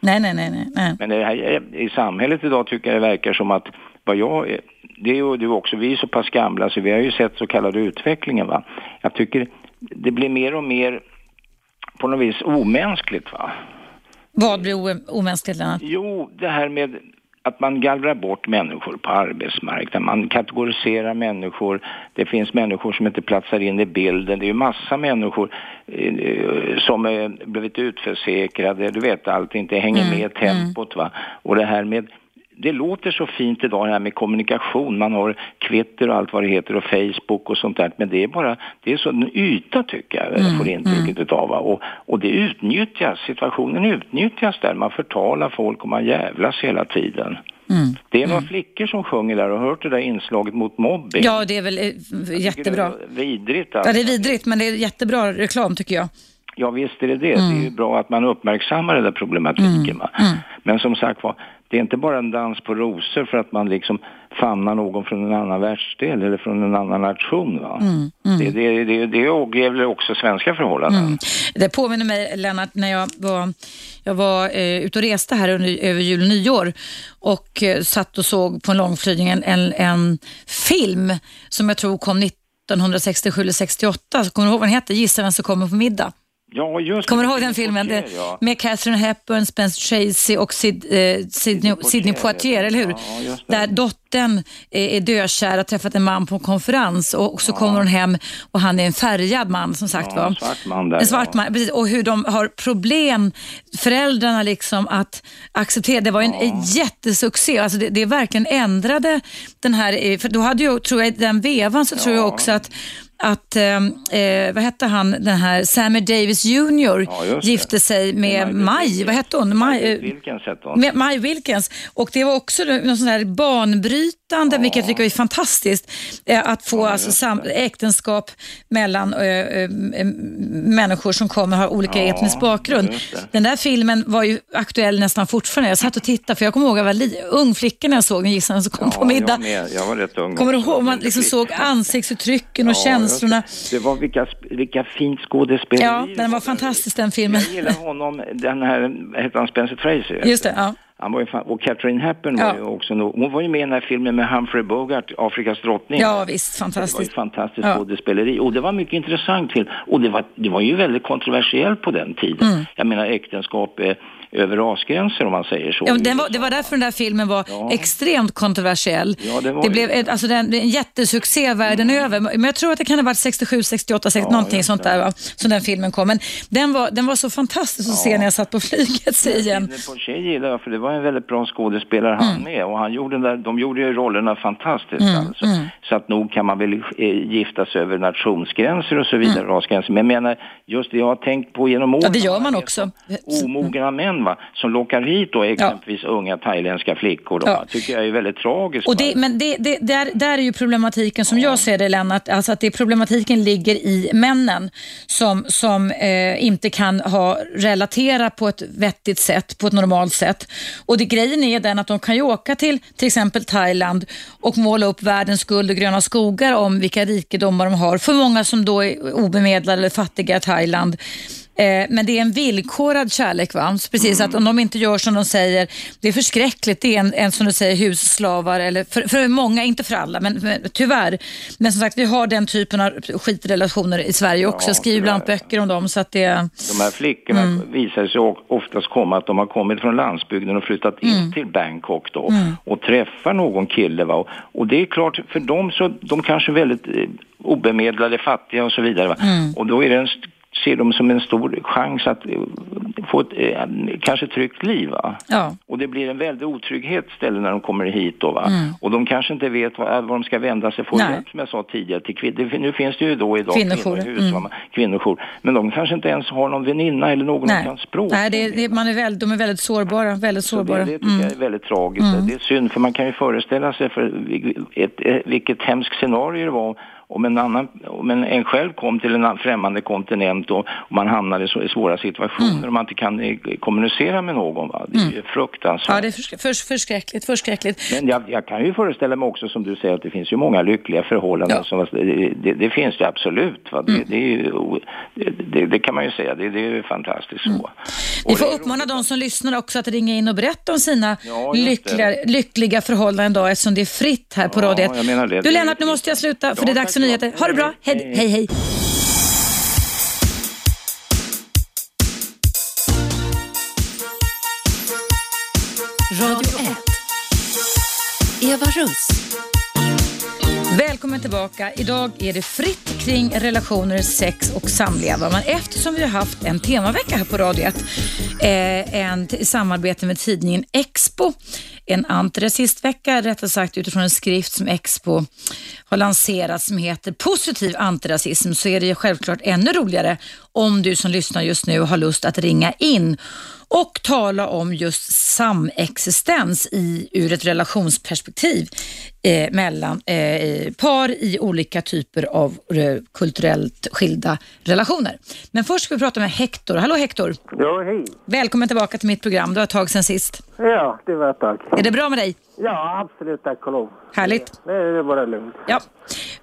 Nej, nej, nej, nej, nej. Men det här, i samhället idag tycker jag det verkar som att vad jag, det är ju du också, vi är så pass gamla så vi har ju sett så kallade utvecklingen va. Jag tycker det blir mer och mer på något vis omänskligt va. Vad blir omänskligt Lennart? Jo, det här med att man gallrar bort människor på arbetsmarknaden. Man kategoriserar människor. Det finns människor som inte platsar in i bilden. Det är ju massa människor eh, som är blivit utförsäkrade. Du vet, allt inte hänger med i tempot. Va? Och det här med det låter så fint idag det här med kommunikation. Man har Twitter och allt vad det heter och Facebook och sånt där. Men det är bara, det är så en yta tycker jag, jag får intrycket utav. Va? Och, och det utnyttjas, situationen utnyttjas där. Man förtalar folk och man jävlas hela tiden. Det är några flickor som sjunger där och hört det där inslaget mot mobbing. Ja, det är väl eh, jättebra. Det är vidrigt Ja, alltså. det är vidrigt, men det är jättebra reklam tycker jag. Ja visst är det det. Det är ju bra att man uppmärksammar den där problematiken. Va? Men som sagt var, det är inte bara en dans på rosor för att man liksom famnar någon från en annan världsdel eller från en annan nation. Va? Det, det, det, det gäller också svenska förhållanden. Det påminner mig, Lennart, när jag var, jag var eh, ute och reste här under, över jul och nyår och eh, satt och såg på en långflygning en, en, en film som jag tror kom 1967 eller 68. Så kommer du ihåg vad den heter? Gissa vem som kommer på middag? Ja, just Kommer du ihåg den filmen? Poitier, ja. Med Catherine Hepburn, Spencer Tracy och Sid, eh, Sidney, Sidney Poitier, eller hur? Ja. Där dottern är, är dökär, har träffat en man på en konferens och så kommer hon hem och han är en färgad man som sagt Ja, var. en svart man där, En svart ja. man, precis. Och hur de har problem, föräldrarna liksom att acceptera. Det var ju en jättesuccé. Alltså det, det verkligen ändrade den här, eh, för då hade ju, tror jag, i den vevan så tror jag också att att, eh, eh, vad hette han, den här Sammy Davis Jr. Ja, gifte sig med Maj Wilkins. vad hette hon? Maj, eh, Vilken sätt hon? Maj Wilkins. Och det var också något sånt här banbrytande, vilket jag tycker är fantastiskt, eh, att få alltså sam- äktenskap mellan eh, människor som kommer och har olika Ja, etnisk bakgrund. Den där filmen var ju aktuell nästan fortfarande. Jag satt och tittade, för jag kommer ihåg att jag var li- ung flicka när jag såg den gisslan som kom på middag. Jag, med. jag var rätt ung. Kommer du ihåg, man liksom såg ansiktsuttrycken och Ja, känslorna. Det var vilka, vilka fint skådespeleri. Ja, den var fantastisk den filmen. Jag gillar honom, den här, heter han Spencer Tracy? Just det, ja. Han var ju fan, och Catherine Hepburn Ja. var ju också nog, hon var ju med i den här filmen med Humphrey Bogart, Afrikas drottning. Ja, visst, Det var ju fantastiskt. fantastiskt Ja. skådespeleri och det var mycket intressant till. Och det var, det var ju väldigt kontroversiellt på den tiden. Mm. Jag menar äktenskap över rasgränser om man säger så. Ja, var, det var därför den där filmen var Ja. extremt kontroversiell. Ja, det det blev ett, alltså den, en jättesuccé världen över. Men jag tror att det kan ha varit 67, 68, 60, någonting just sånt där va? som den filmen kom. Men den var, den var så fantastisk att se när jag satt på flyget. Sidney Poitier gillar jag för det var en väldigt bra skådespelare han med och han gjorde där, de gjorde ju rollerna fantastiskt Mm, alltså. Så att nog kan man väl eh, gifta sig över nationsgränser och så vidare, rasgränser. Men jag menar, just det jag har tänkt på genom åren. Mm. Ja, det gör man också. om Omogna män va, som lockar hit då exempelvis unga thailändska flickor. Då, Ja. tycker jag är väldigt tragiskt. Och det, men det, det, där, där är ju problematiken som jag ser det Lennart, alltså att det problematiken ligger i männen som, som eh, inte kan ha relatera på ett vettigt sätt, på ett normalt sätt. Och det, grejen är den att de kan ju åka till till exempel Thailand och måla upp världens guld och gröna skogar om vilka rikedomar de har. För många som då är obemedlade eller fattiga i Thailand. Eh, Men det är en villkorad kärlek. Va? Så precis att om de inte gör som de säger, det är förskräckligt. Det är en, en som du säger husslavar, eller för, för många, inte för alla, men, men tyvärr. Men som sagt, vi har den typen av skitrelationer i Sverige också. Jag skriver bland böcker om dem. Så att det, De här flickorna Mm. visar sig oftast komma att de har kommit från landsbygden och flyttat in Mm. till Bangkok då och träffar någon kille. Va? Och det är klart, för dem så, de kanske är väldigt eh, obemedlade, fattiga och så vidare. Mm. Och då är det en, ser de som en stor chans att eh, få ett eh, kanske tryggt liv. Ja. Och det blir en väldig otrygghet ställe när de kommer hit då. Mm. Och de kanske inte vet vad, vad de ska vända sig för hjälp som jag sa tidigare till kvinnor. Nu finns det ju då idag kvinnohus, Mm. kvinnojour. Men de kanske inte ens har någon väninna eller någon som Nej, kan språk. Nej det, det, man är väl, de är väldigt sårbara. Väldigt Så sårbara. det, det tycker Mm. jag är väldigt tragiskt. Det är synd för man kan ju föreställa sig för ett, ett, vilket hemskt scenario det var om en, annan, om en, en själv kom till en främmande kontinent och, och man hamnade i, svåra situationer Mm. och man inte kan eh, kommunicera med någon. Va? Det är ju fruktansvärt. Ja, det är försk- förs- förskräckligt. förskräckligt. Men jag, jag kan ju föreställa mig också som du säger att det finns ju många lyckliga förhållanden. Ja. Som, det, det, finns det absolut. Va? Det, Mm. det, ju, det, det, kan man ju säga, det, är fantastiskt så. Mm. Vi får uppmana de som lyssnar också att ringa in och berätta om sina Ja, lyckliga, lyckliga förhållanden idag eftersom det är fritt här på Ja, Radio 1. jag menar det. Du Lennart, nu måste jag sluta för det är dags för nyheter. Ha det bra. Hej, Hej, hej. Radio 1. Eva Russ. Välkommen tillbaka. Idag är det fritt kring relationer, sex och samlevnad. Men eftersom vi har haft en temavecka här på Radio 1, eh, en i samarbete med tidningen Expo, en antirasistvecka, rättare sagt utifrån en skrift som Expo har lanserat som heter Positiv antirasism, så är det självklart ännu roligare om du som lyssnar just nu har lust att ringa in och tala om just samexistens i, ur ett relationsperspektiv eh, mellan eh, par i olika typer av eh, kulturellt skilda relationer. Men först ska vi prata med Hector. Hallå Hector! Ja, hej. Välkommen tillbaka till mitt program. Det var ett tag sedan sist. Ja, det var ett tag. Är det bra med dig? Ja, absolut. Tack och lov. Härligt. Det är bara lugnt. Ja.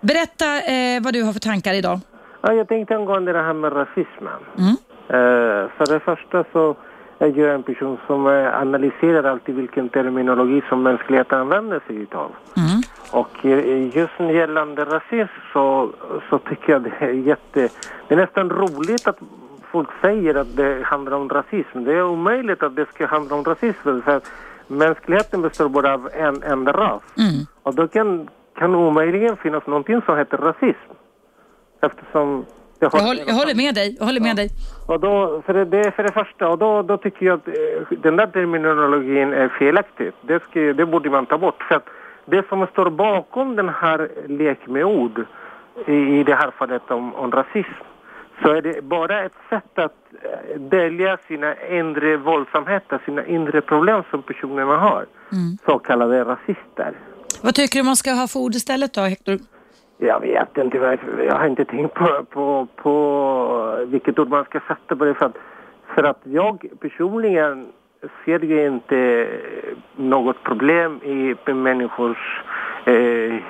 Berätta eh, vad du har för tankar idag. Ja, jag tänkte angående det här med rasismen. Mm. Eh, för det första så är jag en person som eh, analyserar alltid vilken terminologi som mänskligheten använder sig utav. Mm. Och eh, just gällande rasism så, så tycker jag det är jätte... Det är nästan roligt att folk säger att det handlar om rasism. Det är omöjligt att det ska handla om rasism. För mänskligheten består bara av en enda ras. Mm. Och då kan, kan omöjligen finnas någonting som heter rasism. Eftersom... har- Jag håller, jag håller med dig. Jag håller med dig. och då, för det, det är för det första, och då, då tycker jag att eh, den där terminologin är felaktig. Det, ska, det borde man ta bort. För att det som står bakom den här lek med ord, i, i det här fallet om, om rasism, så är det bara ett sätt att eh, dölja sina inre våldsamheter, sina inre problem som personerna har. Så kallade rasister. Vad tycker du man ska ha för ord istället då, Hector? Jag vet inte, jag har inte tänkt på, på, på vilket ord man ska sätta på det för att, för att jag personligen ser ju inte något problem i människors eh,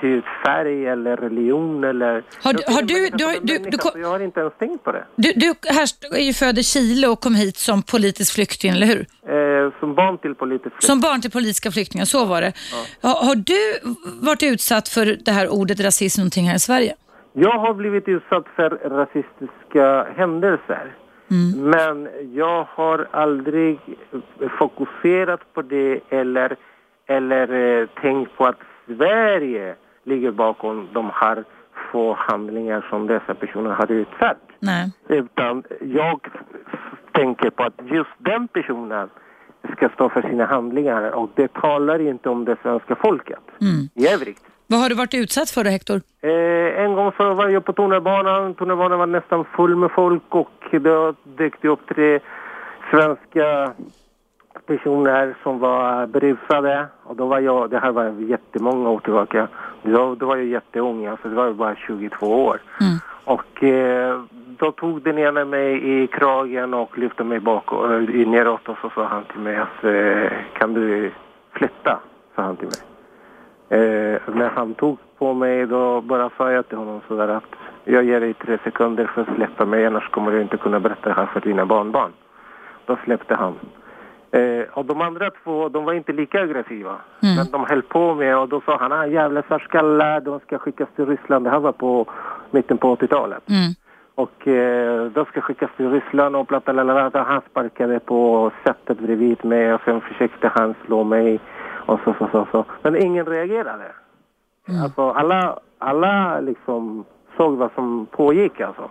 hudfärg eller religion eller... Har du- Jag har du- du du- du kom- Jag har inte ens tänkt på det. Du, du här är ju född i Chile och kom hit som politisk flykting, eller hur? Eh, som barn till politiskt Som barn till politiska flyktingar, så var det. Har, har du varit utsatt för det här ordet rasism någonting här i Sverige? Jag har blivit utsatt för rasistiska händelser. Men jag har aldrig fokuserat på det eller, eller eh, tänkt på att Sverige ligger bakom de här få handlingar som dessa personer har utfört. Nej. Utan jag tänker på att just den personen ska stå för sina handlingar och det talar inte om det svenska folket i övrigt. Vad har du varit utsatt för då, Hector? Eh, en gång så var jag på tunnelbanan. Tunnelbanan var nästan full med folk och då dök det upp tre svenska personer som var berusade. Och då var jag, det här var jättemånga år tillbaka. Då, då var jag jätteung, alltså det var bara 22 år. Och eh, då tog den ena mig i kragen och lyfte mig bak och, eh, neråt och så sa han till mig att eh, kan du flytta? Sa han till mig. Eh, när han tog på mig då bara sa jag till honom sådär att jag ger dig tre sekunder för att släppa mig annars kommer du inte kunna berätta det här för dina barnbarn. Då släppte han. Eh, och de andra två, de var inte lika aggressiva. Men de höll på med och då sa han ah, jävla svartskallar, de ska skickas till Ryssland. Det här var på mitten på 80-talet. Mm. Och eh, de ska skickas till Ryssland och blablabla. Han sparkade på sättet bredvid mig och sen försökte han slå mig och så, så, så. så. Men ingen reagerade. Alltså alla, alla liksom såg vad som pågick alltså.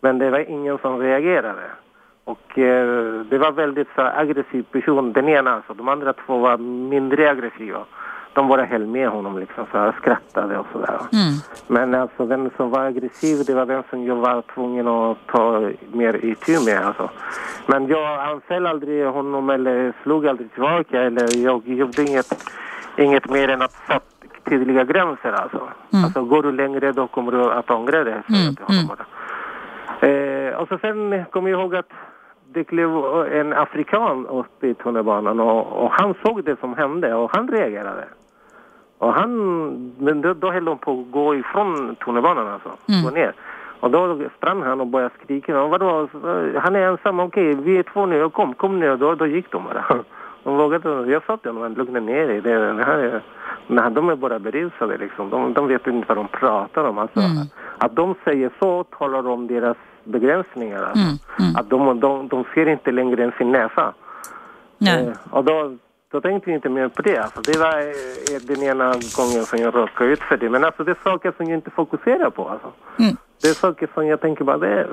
Men det var ingen som reagerade. Och eh, det var väldigt så, aggressiv person, den ena alltså. De andra två var mindre aggressiva. De bara höll med honom liksom, så här, skrattade och sådär. Men alltså den som var aggressiv, det var den som jag var tvungen att ta mer itu med alltså. Men jag anföll aldrig honom eller slog aldrig tillbaka eller jag gjorde inget, inget mer än att sätta tydliga gränser alltså. Alltså går du längre då kommer du att ångra till honom bara. Eh, och så sen kommer jag ihåg att det klev en afrikan upp i tunnelbanan och, och han såg det som hände och han reagerade. Och han, men då, då höll de på att gå ifrån tunnelbanan alltså, gå ner. Och då sprang han och började skrika. Och vadå, han är ensam, okej vi är två nu, kom, kom ner. Då, då gick de bara. De vågade, jag sa till honom, lugna ner dig. Det, det här är, nej, de är bara berusade liksom. De, de vet inte vad de pratar om. Alltså, Att de säger så talar om deras begränsningar. Alltså. Att de, de, de ser inte längre än sin näsa. Nej. Eh, och då, då tänkte jag inte mer på det. Alltså, det var eh, den ena gången som jag råkade ut för det. Men alltså, det är saker som jag inte fokuserar på. Alltså. Mm. Det är saker som jag tänker bara, det är...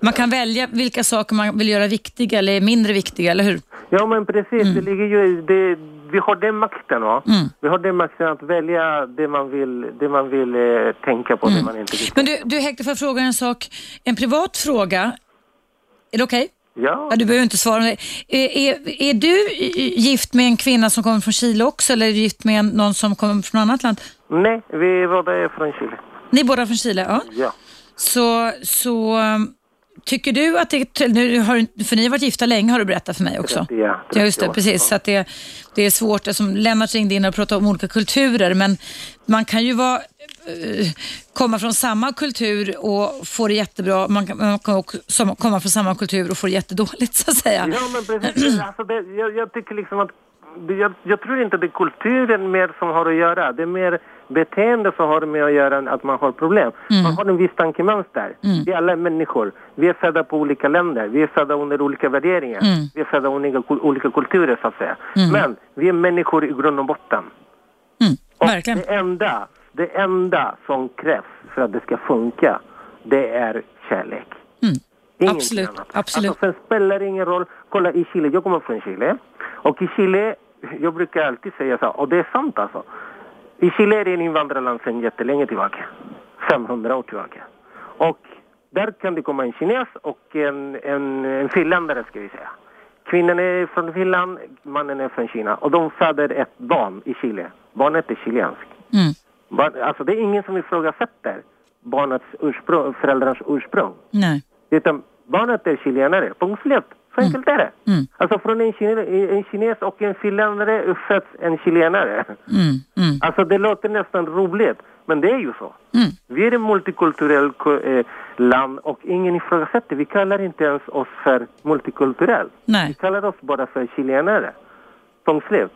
Man kan välja vilka saker man vill göra viktiga eller mindre viktiga, eller hur? Ja men precis, det ligger ju i det, vi har den makten va? Mm. Vi har den makten att välja det man vill, det man vill eh, tänka på, det man inte vill Men du, du Hector, får jag fråga en sak? En privat fråga. Är det okej? Ja, Ja, du behöver inte svara. Är, är, är du gift med en kvinna som kommer från Chile också eller är du gift med någon som kommer från annat land? nej, vi båda är från Chile. Ni är båda från Chile? Ja. Ja. Så, så um, tycker du att det, nu har, för ni har varit gifta länge har du berättat för mig också. 30, ja, Ja, just 30 det, precis. Så att det, det är svårt, alltså, Lennart ringde in och pratade om olika kulturer, men man kan ju vara, eh, komma från samma kultur och få det jättebra. Man kan, man kan också komma från samma kultur och få det jättedåligt så att säga. Ja men precis, alltså det, jag, jag tycker liksom att jag, jag tror inte det är kulturen mer som har att göra. Det är mer beteende som har med att göra att man har problem. Man har en viss tankemönster. Vi alla är människor. Vi är födda på olika länder. Vi är födda under olika värderingar. Vi är födda under olika, kulturer så att säga. Men vi är människor i grund och botten. Mm, Och verkligen. det enda, det enda som krävs för att det ska funka, det är kärlek. Mm. Ingenting Absolut, annat. absolut. Alltså, sen spelar det ingen roll. Kolla i Chile, jag kommer från Chile. Och i Chile, jag brukar alltid säga så, och det är sant alltså. I Chile är det en invandrarland sedan jättelänge tillbaka. 500 år tillbaka. Och där kan det komma en kines och en, en, en finländare ska vi säga. Kvinnan är från Finland, mannen är från Kina. Och de föder ett barn i Chile. Barnet är chilenskt. Mm. Alltså det är ingen som ifrågasätter barnets ursprung, föräldrarnas ursprung. Nej. Utan barnet är chilenare, punkt slut. Så enkelt är det. Mm. Alltså från en, kine, en kines och en finländare föds en chilenare. Mm. Mm. Alltså det låter nästan roligt, men det är ju så. Mm. Vi är ett multikulturellt eh, land och ingen ifrågasätter. Vi kallar inte ens oss för multikulturell. Vi kallar oss bara för chilenare. Punkt slut.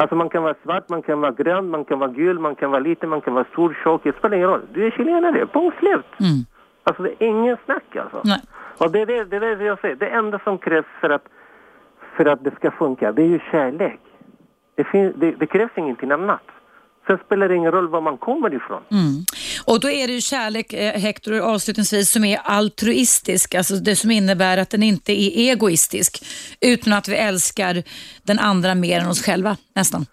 Alltså man kan vara svart, man kan vara grön, man kan vara gul, man kan vara liten, man kan vara stor, tjock. Det spelar ingen roll. Du är chilenare, punkt slut. Mm. Alltså det är ingen snack alltså. Nej. Och det är det, det, är det jag säger. Det enda som krävs för att, för att det ska funka, det är ju kärlek. Det, fin, det, det krävs ingenting annat. Sen spelar det ingen roll var man kommer ifrån. Mm. Och då är det ju kärlek, eh, Hector, avslutningsvis, som är altruistisk. Alltså det som innebär att den inte är egoistisk. Utan att vi älskar den andra mer än oss själva, nästan.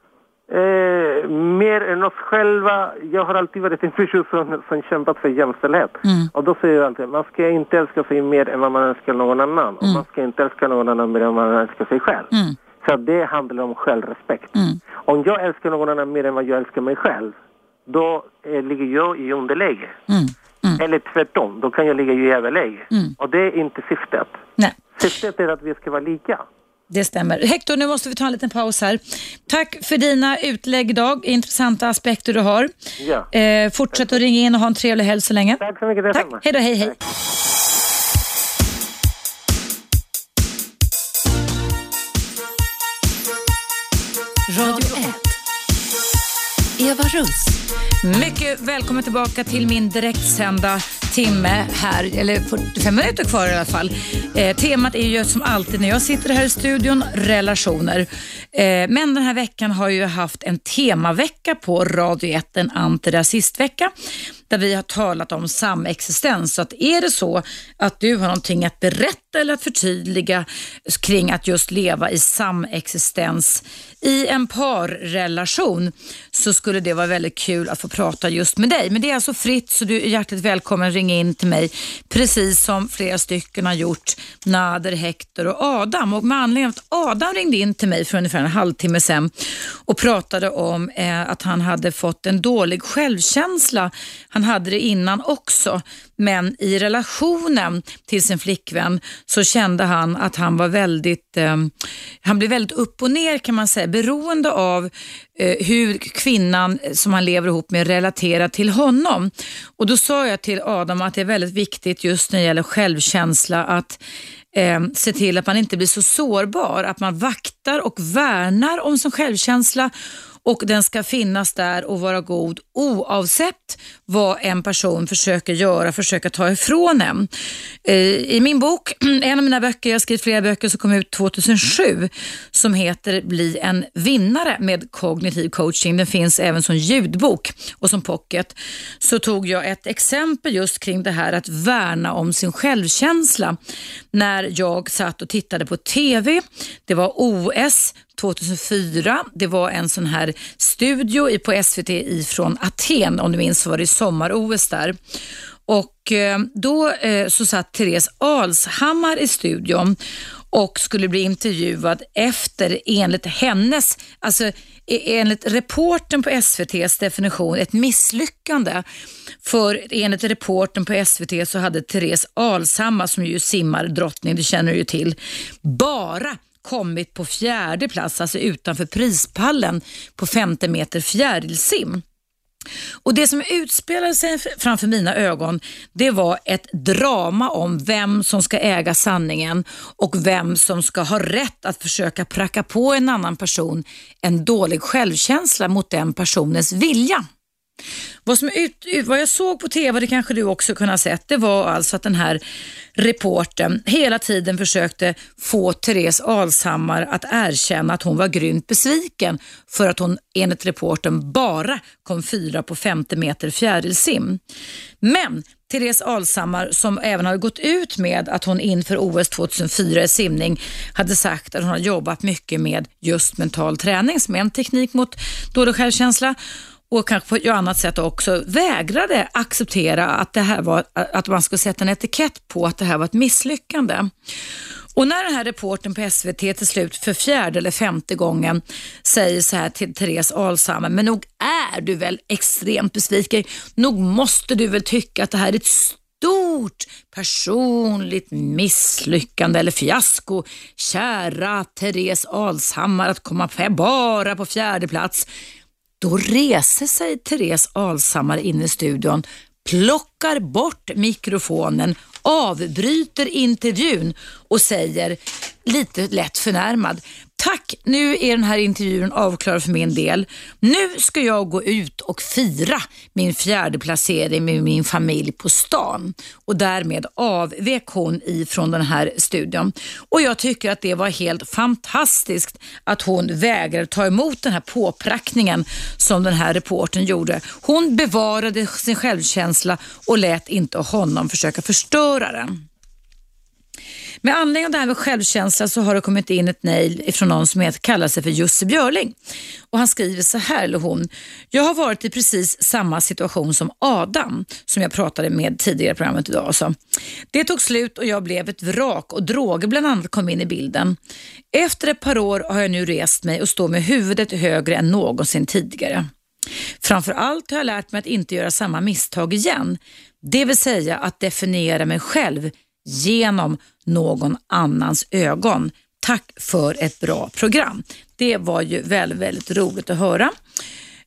Eh, mer än oss själva. Jag har alltid varit en person som, som kämpat för jämställdhet. Mm. Och då säger jag alltid, man ska inte älska sig mer än vad man älskar någon annan. Och man ska inte älska någon annan mer än vad man älskar sig själv. Mm. Så det handlar om självrespekt. Mm. Om jag älskar någon annan mer än vad jag älskar mig själv, då eh, ligger jag i underläge. Mm. Mm. Eller tvärtom, då kan jag ligga i överläge. Mm. Och det är inte syftet. Nej. Syftet är att vi ska vara lika. Det stämmer. Hector, nu måste vi ta en liten paus här. Tack för dina utlägg idag, intressanta aspekter du har. Ja. Eh, fortsätt att ringa in och ha en trevlig helg så länge. Tack så mycket Tack, hej då, hej hej. Radio 1. Eva Russ. Mycket välkommen tillbaka till min direktsända timme här, eller 45 minuter kvar i alla fall. Eh, temat är ju som alltid när jag sitter här i studion, relationer. Eh, men den här veckan har jag ju haft en temavecka på Radio 1, en antirasistvecka, där vi har talat om samexistens. Så att är det så att du har någonting att berätta eller att förtydliga kring att just leva i samexistens i en parrelation så skulle det vara väldigt kul att få prata just med dig. Men det är alltså fritt så du är hjärtligt välkommen att ringa in till mig precis som flera stycken har gjort, Nader, Hector och Adam. Och med anledning av att Adam ringde in till mig för ungefär en halvtimme sedan och pratade om eh, att han hade fått en dålig självkänsla. Han hade det innan också, men i relationen till sin flickvän så kände han att han var väldigt, eh, han blev väldigt upp och ner kan man säga, beroende av eh, hur kvinnan som han lever ihop med relaterar till honom. Och då sa jag till Adam att det är väldigt viktigt just när det gäller självkänsla att eh, se till att man inte blir så sårbar, att man vaktar och värnar om sin självkänsla och den ska finnas där och vara god oavsett vad en person försöker göra, försöker ta ifrån en. Eh, I min bok, en av mina böcker, jag har skrivit flera böcker som kom ut 2007 som heter Bli en vinnare med kognitiv coaching. Den finns även som ljudbok och som pocket. Så tog jag ett exempel just kring det här att värna om sin självkänsla när jag satt och tittade på TV. Det var OS 2004. Det var en sån här studio på SVT ifrån Aten, om du minns så var det sommar-OS där. Och eh, då eh, så satt Therese Alshammar i studion och skulle bli intervjuad efter enligt hennes, alltså e-, enligt reporten på SVTs definition, ett misslyckande. För enligt reporten på SVT så hade Therese Alshammar, som ju simmar drottning, det känner du ju till, bara kommit på fjärde plats, alltså utanför prispallen på 50 meter fjärilsim. Och Det som utspelade sig framför mina ögon, det var ett drama om vem som ska äga sanningen och vem som ska ha rätt att försöka pracka på en annan person en dålig självkänsla mot den personens vilja. Vad, som ut, vad jag såg på TV, det kanske du också kunde ha sett, det var alltså att den här reporten hela tiden försökte få Therese Alshammar att erkänna att hon var grymt besviken för att hon enligt reporten bara kom fyra på 50 meter fjärilsim. Men Therese Alshammar som även hade gått ut med att hon inför OS 2004 i simning hade sagt att hon har jobbat mycket med just mental träning som är en teknik mot dålig självkänsla och kanske på ett annat sätt också vägrade acceptera att, det här var, att man skulle sätta en etikett på att det här var ett misslyckande. Och när den här reporten på SVT till slut för fjärde eller femte gången säger så här till Therese Alshammar, men nog är du väl extremt besviken? Nog måste du väl tycka att det här är ett stort personligt misslyckande eller fiasko. Kära Therese Alshammar att komma bara på fjärde plats. Då reser sig Therese Alshammar in i studion, plockar bort mikrofonen, avbryter intervjun och säger lite lätt förnärmad Tack, nu är den här intervjun avklarad för min del. Nu ska jag gå ut och fira min fjärde placering med min familj på stan. Och därmed avvek hon ifrån den här studion. Och jag tycker att det var helt fantastiskt att hon vägrade ta emot den här påprackningen som den här reporten gjorde. Hon bevarade sin självkänsla och lät inte honom försöka förstöra den. Med anledning av det här med självkänsla så har det kommit in ett mejl från någon som heter, kallar sig för Jussi Björling. Och han skriver så här, eller hon. Jag har varit i precis samma situation som Adam, som jag pratade med tidigare i programmet idag. Alltså. Det tog slut och jag blev ett vrak och droger bland annat kom in i bilden. Efter ett par år har jag nu rest mig och står med huvudet högre än någonsin tidigare. Framförallt har jag lärt mig att inte göra samma misstag igen. Det vill säga att definiera mig själv genom någon annans ögon. Tack för ett bra program. Det var ju väldigt, väldigt roligt att höra.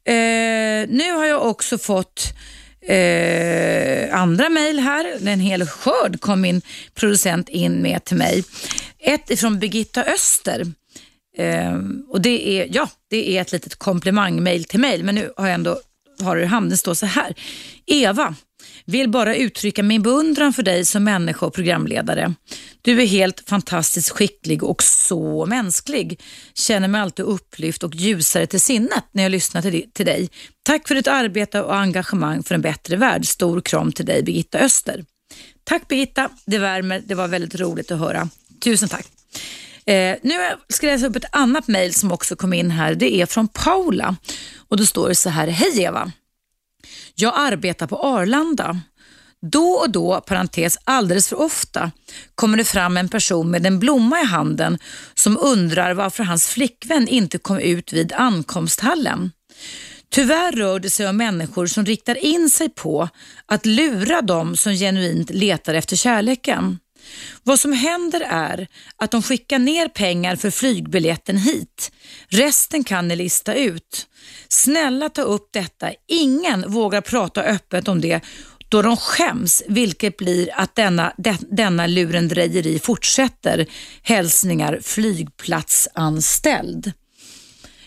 Eh, nu har jag också fått eh, andra mejl här. En hel skörd kom min producent in med till mig. Ett ifrån Birgitta Öster. Eh, och det är, ja, det är ett litet komplimangmejl till mig, men nu har jag ändå har det i. Det står så här. Eva, vill bara uttrycka min beundran för dig som människa och programledare. Du är helt fantastiskt skicklig och så mänsklig. Känner mig alltid upplyft och ljusare till sinnet när jag lyssnar till dig. Tack för ditt arbete och engagemang för en bättre värld. Stor kram till dig Birgitta Öster. Tack Birgitta, det värmer. Det var väldigt roligt att höra. Tusen tack. Eh, nu ska jag läsa upp ett annat mejl som också kom in här. Det är från Paula och då står det så här. Hej Eva! Jag arbetar på Arlanda. Då och då, parentes alldeles för ofta, kommer det fram en person med en blomma i handen som undrar varför hans flickvän inte kom ut vid ankomsthallen. Tyvärr rör det sig om människor som riktar in sig på att lura dem som genuint letar efter kärleken. Vad som händer är att de skickar ner pengar för flygbiljetten hit. Resten kan ni lista ut. Snälla ta upp detta. Ingen vågar prata öppet om det då de skäms, vilket blir att denna, de, denna lurendrejeri fortsätter. Hälsningar flygplatsanställd.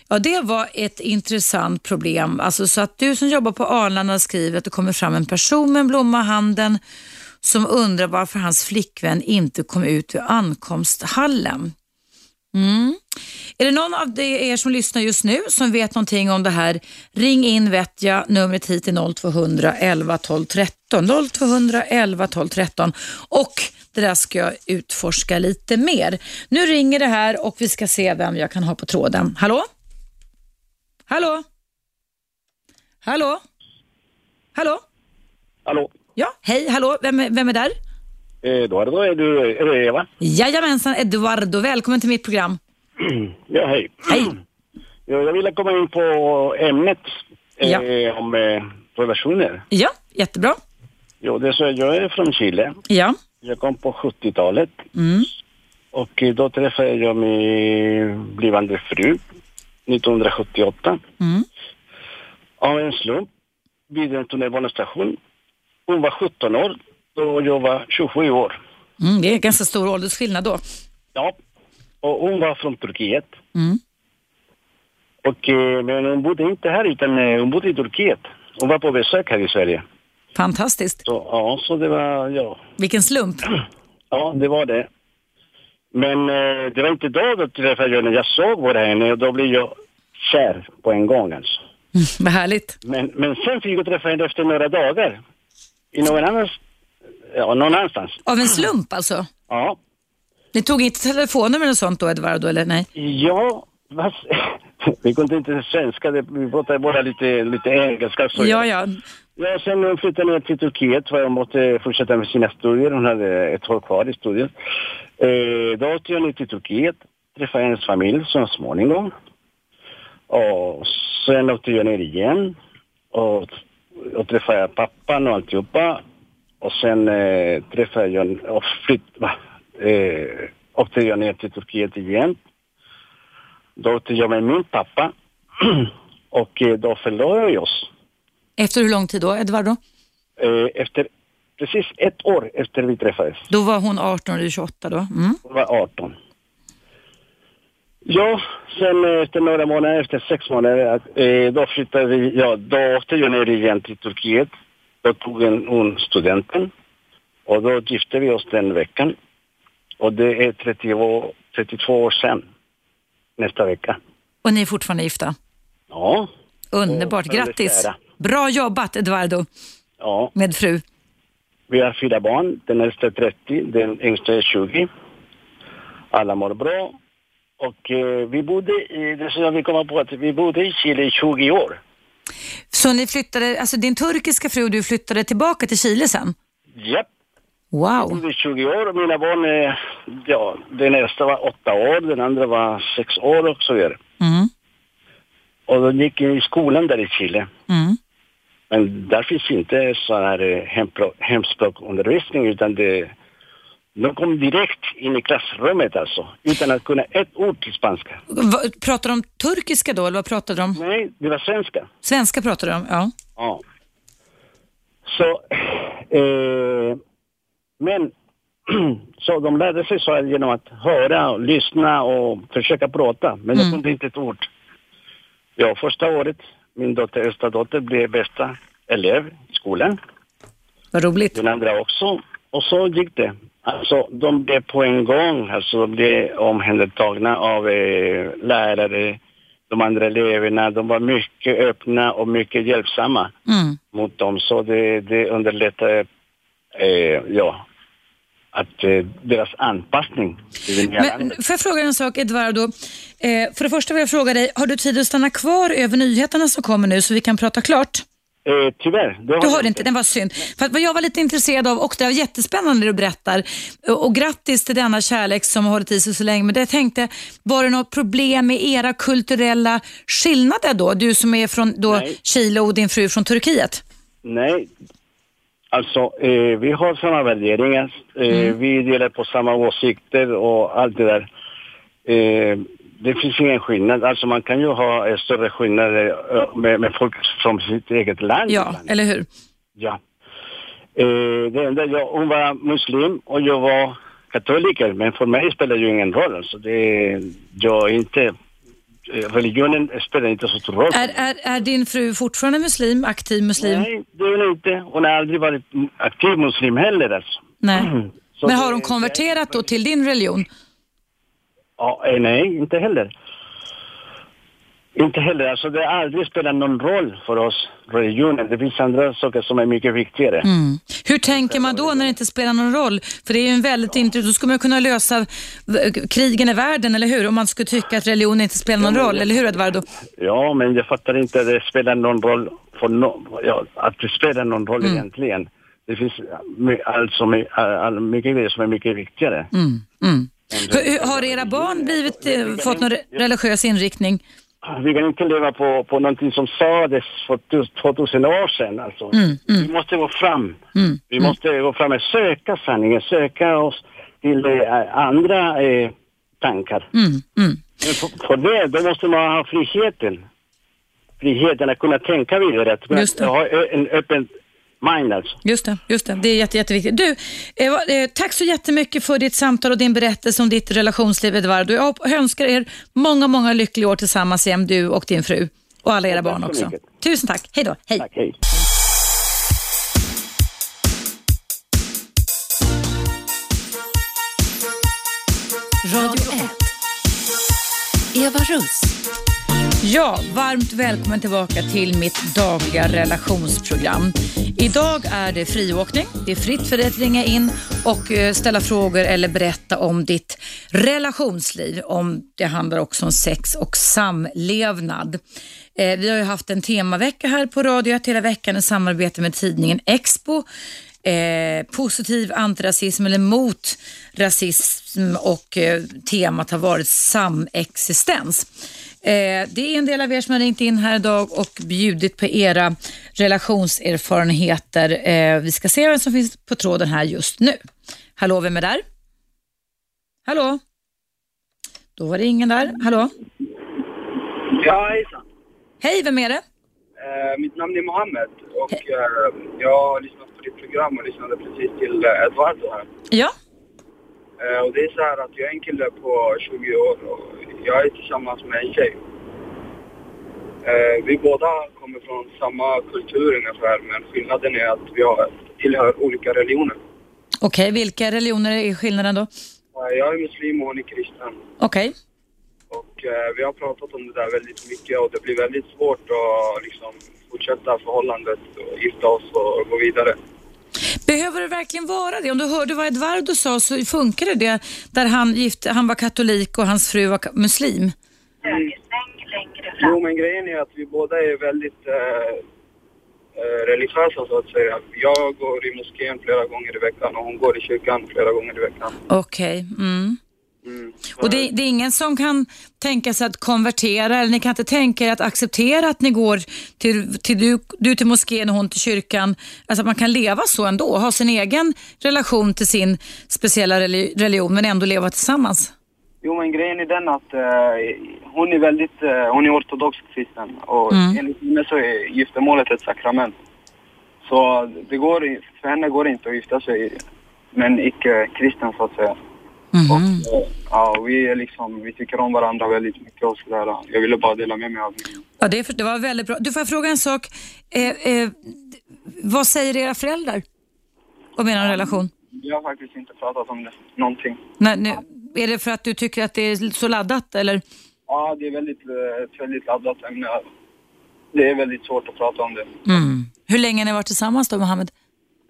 Ja, det var ett intressant problem. Alltså, så att du som jobbar på Arlanda skriver att det kommer fram en person med en blomma i handen som undrar varför hans flickvän inte kom ut ur ankomsthallen. Mm. Är det någon av er som lyssnar just nu som vet någonting om det här? Ring in vet jag. Numret hit är 0200 11 12 13. 0200 11 12 13. Och det där ska jag utforska lite mer. Nu ringer det här och vi ska se vem jag kan ha på tråden. Hallå? Hallå? Hallå? Hallå? Hallå? Ja, hej, hallå, vem, vem är där? Eduardo, är du, är du Eva? Jajamensan, Eduardo, välkommen till mitt program. Ja, hej. Hej. Ja, jag ville komma in på ämnet eh, Ja. om eh, relationer. Ja, jättebra. Jo, det är så, jag är från Chile. Ja. Jag kom på 70-talet Mm. och eh, då träffade jag min blivande fru 1978 Mm. av en slump. vid en tunnelbanestation. Hon var 17 år och jag var 27 år. Mm, det är ganska stor åldersskillnad då. Ja, och hon var från Turkiet. Mm. Och, eh, men hon bodde inte här utan eh, hon bodde i Turkiet. Hon var på besök här i Sverige. Fantastiskt. Så, ja, så det var, ja. Vilken slump. Ja, det var det. Men eh, det var inte då jag träffade henne. Jag såg på henne och då blev jag kär på en gång alltså. Mm, vad härligt. Men, men sen fick jag träffa henne efter några dagar. I någon annan, ja, någon annanstans. Av en slump alltså? Ja. Ni tog inte telefonnummer och sånt då Edvardo, eller nej? Ja, vad, vi kunde inte svenska, vi pratade bara lite, lite engelska. Så Ja, ja. Ja, sen hon flyttade ner till Turkiet för hon måste fortsätta med sina studier. Hon hade ett år kvar i studier. Eh, då åkte jag ner till Turkiet, träffade hennes familj så småningom. Och sen åkte jag ner igen och, och träffade pappan och alltihopa. Och sen eh, träffade jag och flytt, va, eh, åkte jag ner till Turkiet igen. Då åkte jag med min pappa och eh, då förlorade vi oss. Efter hur lång tid då, Edvardo? Eh, efter precis ett år efter vi träffades. Då var hon 18 och du 28 då? Mm. Hon var 18. Ja, sen eh, efter några månader, efter sex månader, eh, då flyttade vi, ja, då åkte jag ner igen till Turkiet. Då tog en, hon studenten och då gifte vi oss den veckan. Och det är 30 år, 32 år sedan, nästa vecka. Och ni är fortfarande gifta? Ja, Underbart, grattis! Bra jobbat Edvardo ja. med fru. Vi har fyra barn, den äldsta är 30, den yngsta är 20. Alla mår bra. Och eh, vi bodde i, det som jag vill komma på, att vi bodde i Chile i 20 år. Så ni flyttade, alltså din turkiska fru och du flyttade tillbaka till Chile sen? Japp. Wow. Vi bodde i 20 år och mina barn, är, ja, den äldsta var åtta år, den andra var sex år och så vidare. Mm. Och de gick i skolan där i Chile. Mm. Men där finns inte så här eh, hemspråkundervisning utan det, de kom direkt in i klassrummet alltså, utan att kunna ett ord till spanska. Va- Pratar de turkiska då eller vad pratar de? Nej, det var svenska. Svenska pratar de ja. Ja. Så, eh, men så de lärde sig så genom att höra och lyssna och försöka prata, men de Mm. kunde inte ett ord. Ja, första året, min dotter, äldsta dotter blev bästa elev i skolan. Vad roligt. Den andra också. Och så gick det. Alltså, de blev på en gång, alltså de blev omhändertagna av eh, lärare, de andra eleverna. De var mycket öppna och mycket hjälpsamma Mm. mot dem. Så det, det underlättade, eh, ja, att eh, deras anpassning till det nya Men landet. får jag fråga en sak Edvardo? Eh, för det första vill jag fråga dig, har du tid att stanna kvar över nyheterna som kommer nu så vi kan prata klart? Eh, tyvärr. det Du jag har inte, den var synd. För vad jag var lite intresserad av, och det var jättespännande det du berättar, och, och grattis till denna kärlek som har hållit i sig så länge, men det jag tänkte, var det något problem med era kulturella skillnader då? Du som är från då Nej. Chile och din fru från Turkiet? Nej, alltså eh, vi har samma värderingar. Eh, Vi delar på samma åsikter och allt det där. Det finns ingen skillnad. Alltså man kan ju ha eh, större skillnader eh, med, med folk från sitt eget land. Ja, eller hur? ja. Eh, det enda, jag, hon var muslim och jag var katoliker. Men för mig spelar det ju ingen roll. Alltså det, jag inte, eh, religionen spelar inte så stor roll. Är, är, är din fru fortfarande muslim, aktiv muslim? Nej, det är hon inte. Hon har aldrig varit aktiv muslim heller alltså. Nej. Så Men har hon konverterat då till din religion? Ja, eh, nej, inte heller. Inte heller. Alltså det har aldrig spelat någon roll för oss, religionen. Det finns andra saker som är mycket viktigare. Mm. Hur tänker man då när det inte spelar någon roll? För det är ju en väldigt intressant, då skulle man kunna lösa v- krigen i världen, eller hur? Om man skulle tycka att religion inte spelar någon roll, eller hur Edvardo? Ja, men jag fattar inte att det spelar någon roll för no ja, att det spelar någon roll Mm. egentligen. Det finns my- allt som är, all, mycket grejer som är mycket viktigare. Mm. Mm. Hur, har era barn blivit, eh, fått någon re- religiös inriktning? Vi kan inte leva på, på någonting som sades för tus- 2000 år sedan. Alltså. Mm, mm. Vi måste gå fram. Mm. Vi måste gå fram och söka sanningen, söka oss till eh, andra eh, tankar. Mm. Mm. Men för, för det, då måste man ha friheten. friheten att kunna tänka vidare, att kunna ha en öppen mind alltså. Just det, just det. Det är jätte, jätteviktigt. Du, eh, eh, tack så jättemycket för ditt samtal och din berättelse om ditt relationsliv Edvard. Jag önskar er många, många lyckliga år tillsammans igen, du och din fru. Och alla era Tack barn så också. mycket. Tusen tack. Hej då. Hej. Tack, hej. Radio 1. Eva Russ. Ja, varmt välkommen tillbaka till mitt dagliga relationsprogram. Idag är det friåkning. Det är fritt för dig att ringa in och eh, ställa frågor eller berätta om ditt relationsliv. Om det handlar också om sex och samlevnad. Eh, vi har ju haft en temavecka här på Radio 1 hela veckan i samarbete med tidningen Expo. Eh, positiv antirasism eller mot rasism och eh, temat har varit samexistens. Eh, det är en del av er som har ringt in här idag och bjudit på era relationserfarenheter. Eh, vi ska se vem som finns på tråden här just nu. Hallå, vem är där? Hallå? Då var det ingen där. Hallå? Ja, hejsan. Hej, vem är det? Eh, mitt namn är Mohammed och eh, jag har lyssnat på ditt program och lyssnade precis till eh, Eduardo här. Ja? Eh, och det är så här att jag är en kille på 20 år och jag är tillsammans med en tjej. Eh, vi båda kommer från samma kultur ungefär men skillnaden är att vi har, tillhör olika religioner. Okej, vilka religioner är skillnaden då? Eh, jag är muslim och hon är kristen. Okej. Och eh, vi har pratat om det där väldigt mycket och det blir väldigt svårt att liksom fortsätta förhållandet och gifta oss och gå vidare. Behöver det verkligen vara det? Om du hörde vad Edvardo sa så funkar det där han, gift, han var katolik och hans fru var muslim? Jo, men grejen är att vi båda är väldigt eh, eh, religiösa så att säga. Jag går i moskén flera gånger i veckan och hon går i kyrkan flera gånger i veckan. Okej. Mm. Mm. Och det, det är ingen som kan tänka sig att konvertera eller ni kan inte tänka er att acceptera att ni går till, till du, du till moskén och hon till kyrkan. Alltså att man kan leva så ändå, ha sin egen relation till sin speciella reli- religion men ändå leva tillsammans. Jo, men grejen är den att eh, hon är väldigt, eh, hon är ortodox kristen och Mm. enligt henne så är giftermålet ett sakrament. Så det går, för henne går det inte att gifta sig med en icke-kristen så att säga. Mhm. Och, ja, vi är liksom, vi tycker om varandra väldigt mycket och sådär. Jag ville bara dela med mig av min Ja, det, för- det var väldigt bra. Du får jag fråga en sak. Eh, eh, vad säger era föräldrar om er relation? Vi har faktiskt inte pratat om det, någonting. Nej, nu, är det för att du tycker att det är så laddat eller? Ja, det är väldigt, eh, ett väldigt laddat ämne. Det är väldigt svårt att prata om det. Mm. Hur länge har ni varit tillsammans då, Mohammed?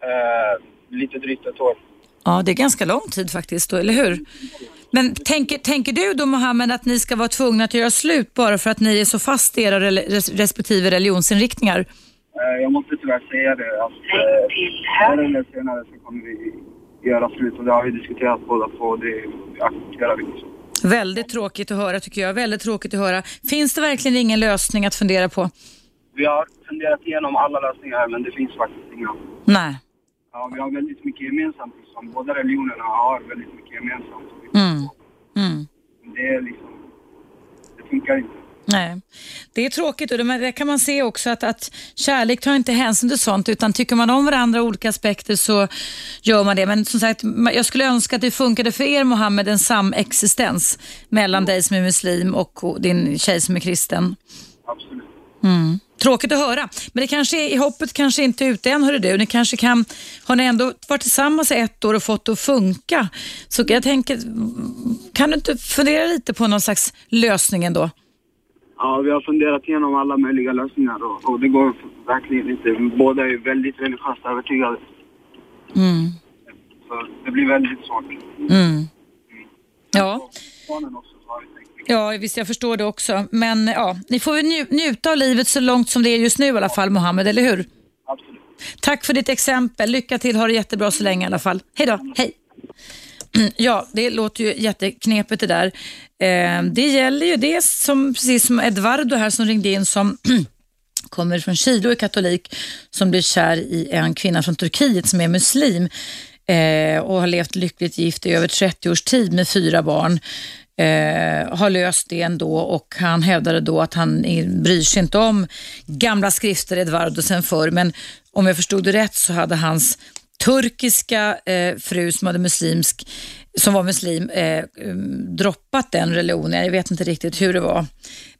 Eh, lite drygt ett år. Ja, det är ganska lång tid faktiskt, då, eller hur? Men tänker, tänker du då, Mohammed, att ni ska vara tvungna att göra slut bara för att ni är så fast i era respektive religionsinriktningar? Eh, jag måste tyvärr säga det att eh, förr eller senare så kommer vi göra slut och det har vi diskuterat båda två och det accepterar vi. Väldigt tråkigt att höra tycker jag. Väldigt tråkigt att höra. Finns det verkligen ingen lösning att fundera på? Vi har funderat igenom alla lösningar men det finns faktiskt inga. Nej. Ja, vi har väldigt mycket gemensamt. Liksom. Båda religionerna har väldigt mycket gemensamt. Mm. Mm. Det är liksom, det funkar inte. Nej, det är tråkigt och det, men det kan man se också att, att kärlek tar inte hänsyn till sånt utan tycker man om varandra olika aspekter så gör man det. Men som sagt, jag skulle önska att det funkade för er Mohammed, en samexistens mellan dig som är muslim och och din tjej som är kristen. Absolut. Mm. Tråkigt att höra, men det kanske är, hoppet kanske inte är ute än hörru du. Ni kanske kan, har ni ändå varit tillsammans i ett år och fått det att funka? Så jag tänker, kan du inte fundera lite på någon slags lösning ändå? Ja, vi har funderat igenom alla möjliga lösningar och, och det går verkligen inte. Båda är väldigt religiöst övertygade. Mm. Så det blir väldigt svårt. Mm. Ja. Barnen också så har vi tänkt. Ja, visst jag förstår det också. Men ja, ni får väl nju- njuta av livet så långt som det är just nu i alla fall, Mohammed, eller hur? Absolut. Tack för ditt exempel. Lycka till, ha det jättebra så länge i alla fall. Hej då, hej. Ja, det låter ju jätteknepigt det där. Eh, det gäller ju det som, precis som Edvardo här som ringde in som kommer från Chile och är katolik som blir kär i en kvinna från Turkiet som är muslim eh, och har levt lyckligt gift i över 30 års tid med fyra barn eh, har löst det ändå och han hävdade då att han bryr sig inte om gamla skrifter Eduardo sen förr men om jag förstod det rätt så hade hans turkiska eh, fru som, hade muslimsk, som var muslim eh, mm, droppat den religionen. Jag vet inte riktigt hur det var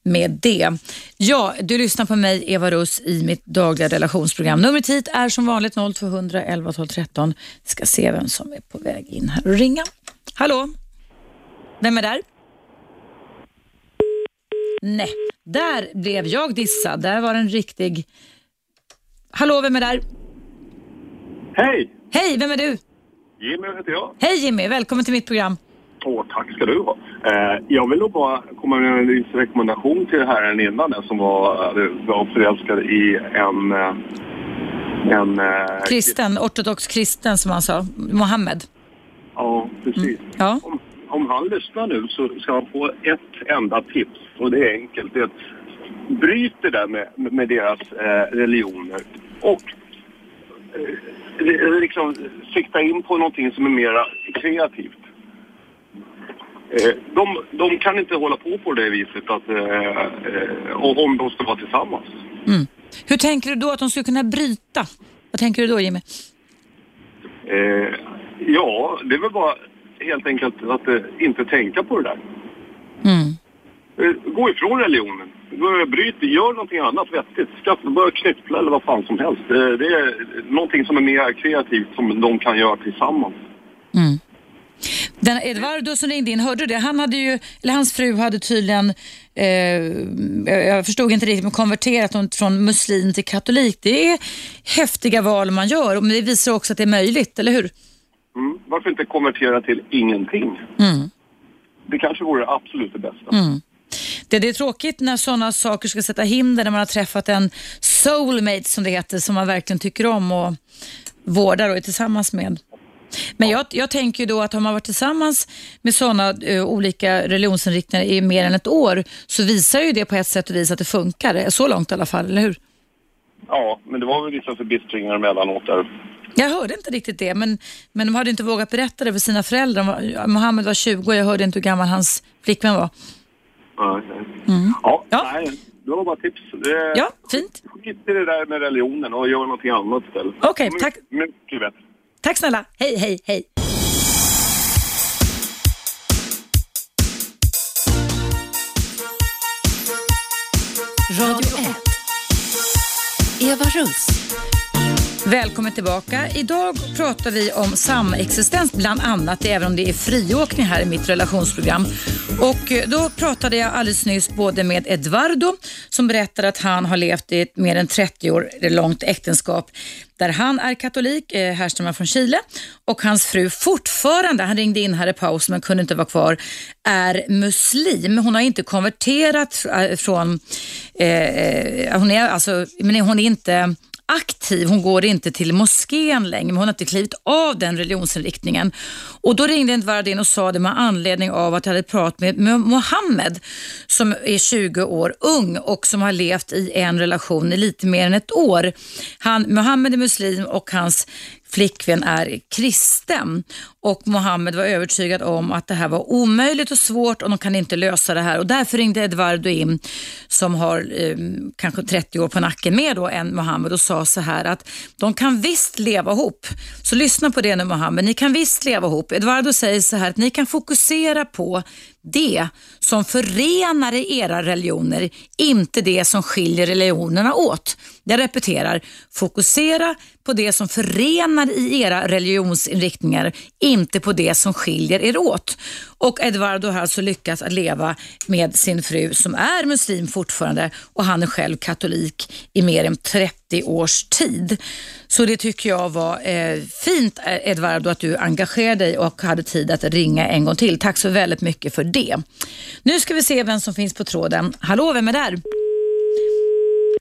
med det. Ja, du lyssnar på mig Eva Russ i mitt dagliga relationsprogram. Numret hit är som vanligt 0200 11 12 13. Ska se vem som är på väg in här och ringa. Hallå? Vem är där? Nej, där blev jag dissad. Där var en riktig... Hallå, vem är där? Hej! Hej, vem är du? Jimmy heter jag. Hej Jimmy, välkommen till mitt program. Åh, tack ska du ha. Eh, jag vill nog bara komma med en liten rekommendation till herren innan som var, var förälskad i en... eh, En... eh, Kristen, ortodox kristen som han sa, Mohammed. Ja, precis. Ja. Om, om han lyssnar nu så ska han få ett enda tips och det är enkelt. Det är att bryt det där med, med deras eh, religioner och eh, liksom sikta in på någonting som är mera kreativt. Eh, de, de kan inte hålla på på det viset att, eh, eh, om de ska vara tillsammans. Mm. Hur tänker du då att de skulle kunna bryta? Vad tänker du då Jimmy? Ja, det är väl bara helt enkelt att eh, inte tänka på det där. Mm. Eh, Gå ifrån religionen. Bryt, gör någonting annat vettigt. Skaffa, börja knyppla eller vad fan som helst. Det är någonting som är mer kreativt som de kan göra tillsammans. Mm. Den Eduardo som ringde in, hörde du det? Han hade ju, eller hans fru hade tydligen, eh, jag förstod inte riktigt, men konverterat hon från muslim till katolik. Det är häftiga val man gör, men det visar också att det är möjligt, eller hur? Mm. Varför inte konvertera till ingenting? Mm. Det kanske vore det absolut det bästa. Mm. Det, det är tråkigt när sådana saker ska sätta hinder när man har träffat en soulmate som det heter, som man verkligen tycker om och vårdar och är tillsammans med. Men jag, jag tänker ju då att har man varit tillsammans med sådana eh, olika religionsinriktningar i mer än ett år så visar ju det på ett sätt och vis att det funkar. Så långt i alla fall, eller hur? Ja, men det var väl vissa förbistringar emellanåt där. Jag hörde inte riktigt det, men, men de hade inte vågat berätta det för sina föräldrar. Mohammed var 20 och jag hörde inte hur gammal hans flickvän var. Ja, Mm. ja, Nej, det var bara tips. Det, Ja, fint. Skit i det där med religionen och gör någonting annat istället. Okej, tack. Mycket bättre. Tack snälla. Hej, hej, hej. Radio 1. Eva Russ. Välkommen tillbaka. Idag pratar vi om samexistens bland annat, även om det är friåkning här i mitt relationsprogram. Och eh, då pratade jag alldeles nyss både med Eduardo som berättade att han har levt i ett mer än 30 år långt äktenskap där han är katolik, eh, härstammar från Chile och hans fru fortfarande, han ringde in här i paus men kunde inte vara kvar, är muslim. Hon har inte konverterat eh, från, eh, hon är alltså, men hon är inte aktiv. Hon går inte till moskén längre, men hon har inte klivit av den religionsinriktningen. Och Då ringde Edvard in och sa det med anledning av att jag hade pratat med Mohammed som är 20 år ung och som har levt i en relation i lite mer än ett år. Han, Mohammed är muslim och hans flickvän är kristen och Mohammed var övertygad om att det här var omöjligt och svårt och de kan inte lösa det här och därför ringde Eduardo in som har eh, kanske 30 år på nacken mer då än Mohammed och sa så här att de kan visst leva ihop. Så lyssna på det nu Mohammed, ni kan visst leva ihop. Eduardo säger så här att ni kan fokusera på det som förenar era religioner, inte det som skiljer religionerna åt. Jag repeterar, fokusera på det som förenar i era religionsinriktningar, inte på det som skiljer er åt. Och Eduardo har alltså lyckats att leva med sin fru som är muslim fortfarande och han är själv katolik i mer än 30 års tid. Så det tycker jag var eh, fint eh, Eduardo att du engagerade dig och hade tid att ringa en gång till. Tack så väldigt mycket för det. Nu ska vi se vem som finns på tråden. Hallå, vem är där?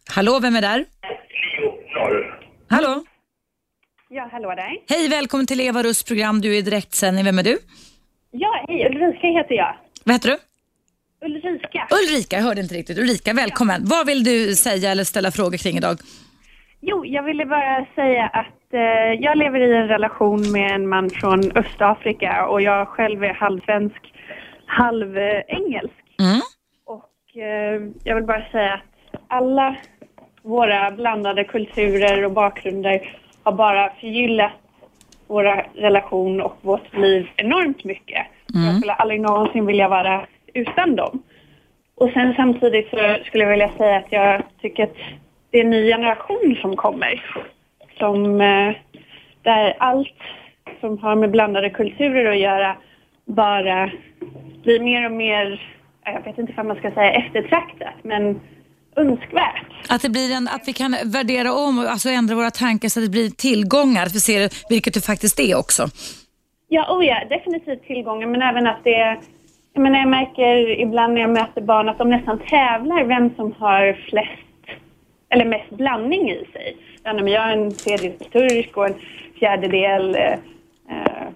Hallå, vem är där? Hallå? Ja, hallå där. Hej, välkommen till Eva Russ program. Du är i direktsändning. Vem är du? Ja, hej, Ulrika heter jag. Vad heter du? Ulrika. Ulrika, jag hörde inte riktigt. Ulrika, välkommen. Vad vill du säga eller ställa frågor kring idag? Jo, jag ville bara säga att eh, jag lever i en relation med en man från Östafrika och jag själv är halvsvensk, halvengelsk. Mm. Och eh, jag vill bara säga att alla våra blandade kulturer och bakgrunder har bara förgyllat våra relation och vårt liv enormt mycket. Jag skulle aldrig någonsin vilja vara utan dem. Och sen samtidigt så skulle jag vilja säga att jag tycker att det är en ny generation som kommer. Som, eh, där allt som har med blandade kulturer att göra bara blir mer och mer, jag vet inte vad man ska säga, eftertraktat, men önskvärt. Att, det blir en, att vi kan värdera om och alltså ändra våra tankar så att det blir tillgångar, att vi ser vilket det faktiskt är också. Ja, oh ja, definitivt tillgångar, men även att det. Jag, menar, jag märker ibland när jag möter barn att de nästan tävlar vem som har flest, eller mest blandning i sig. Jag har en tredjedel turk och en fjärdedel eh, eh,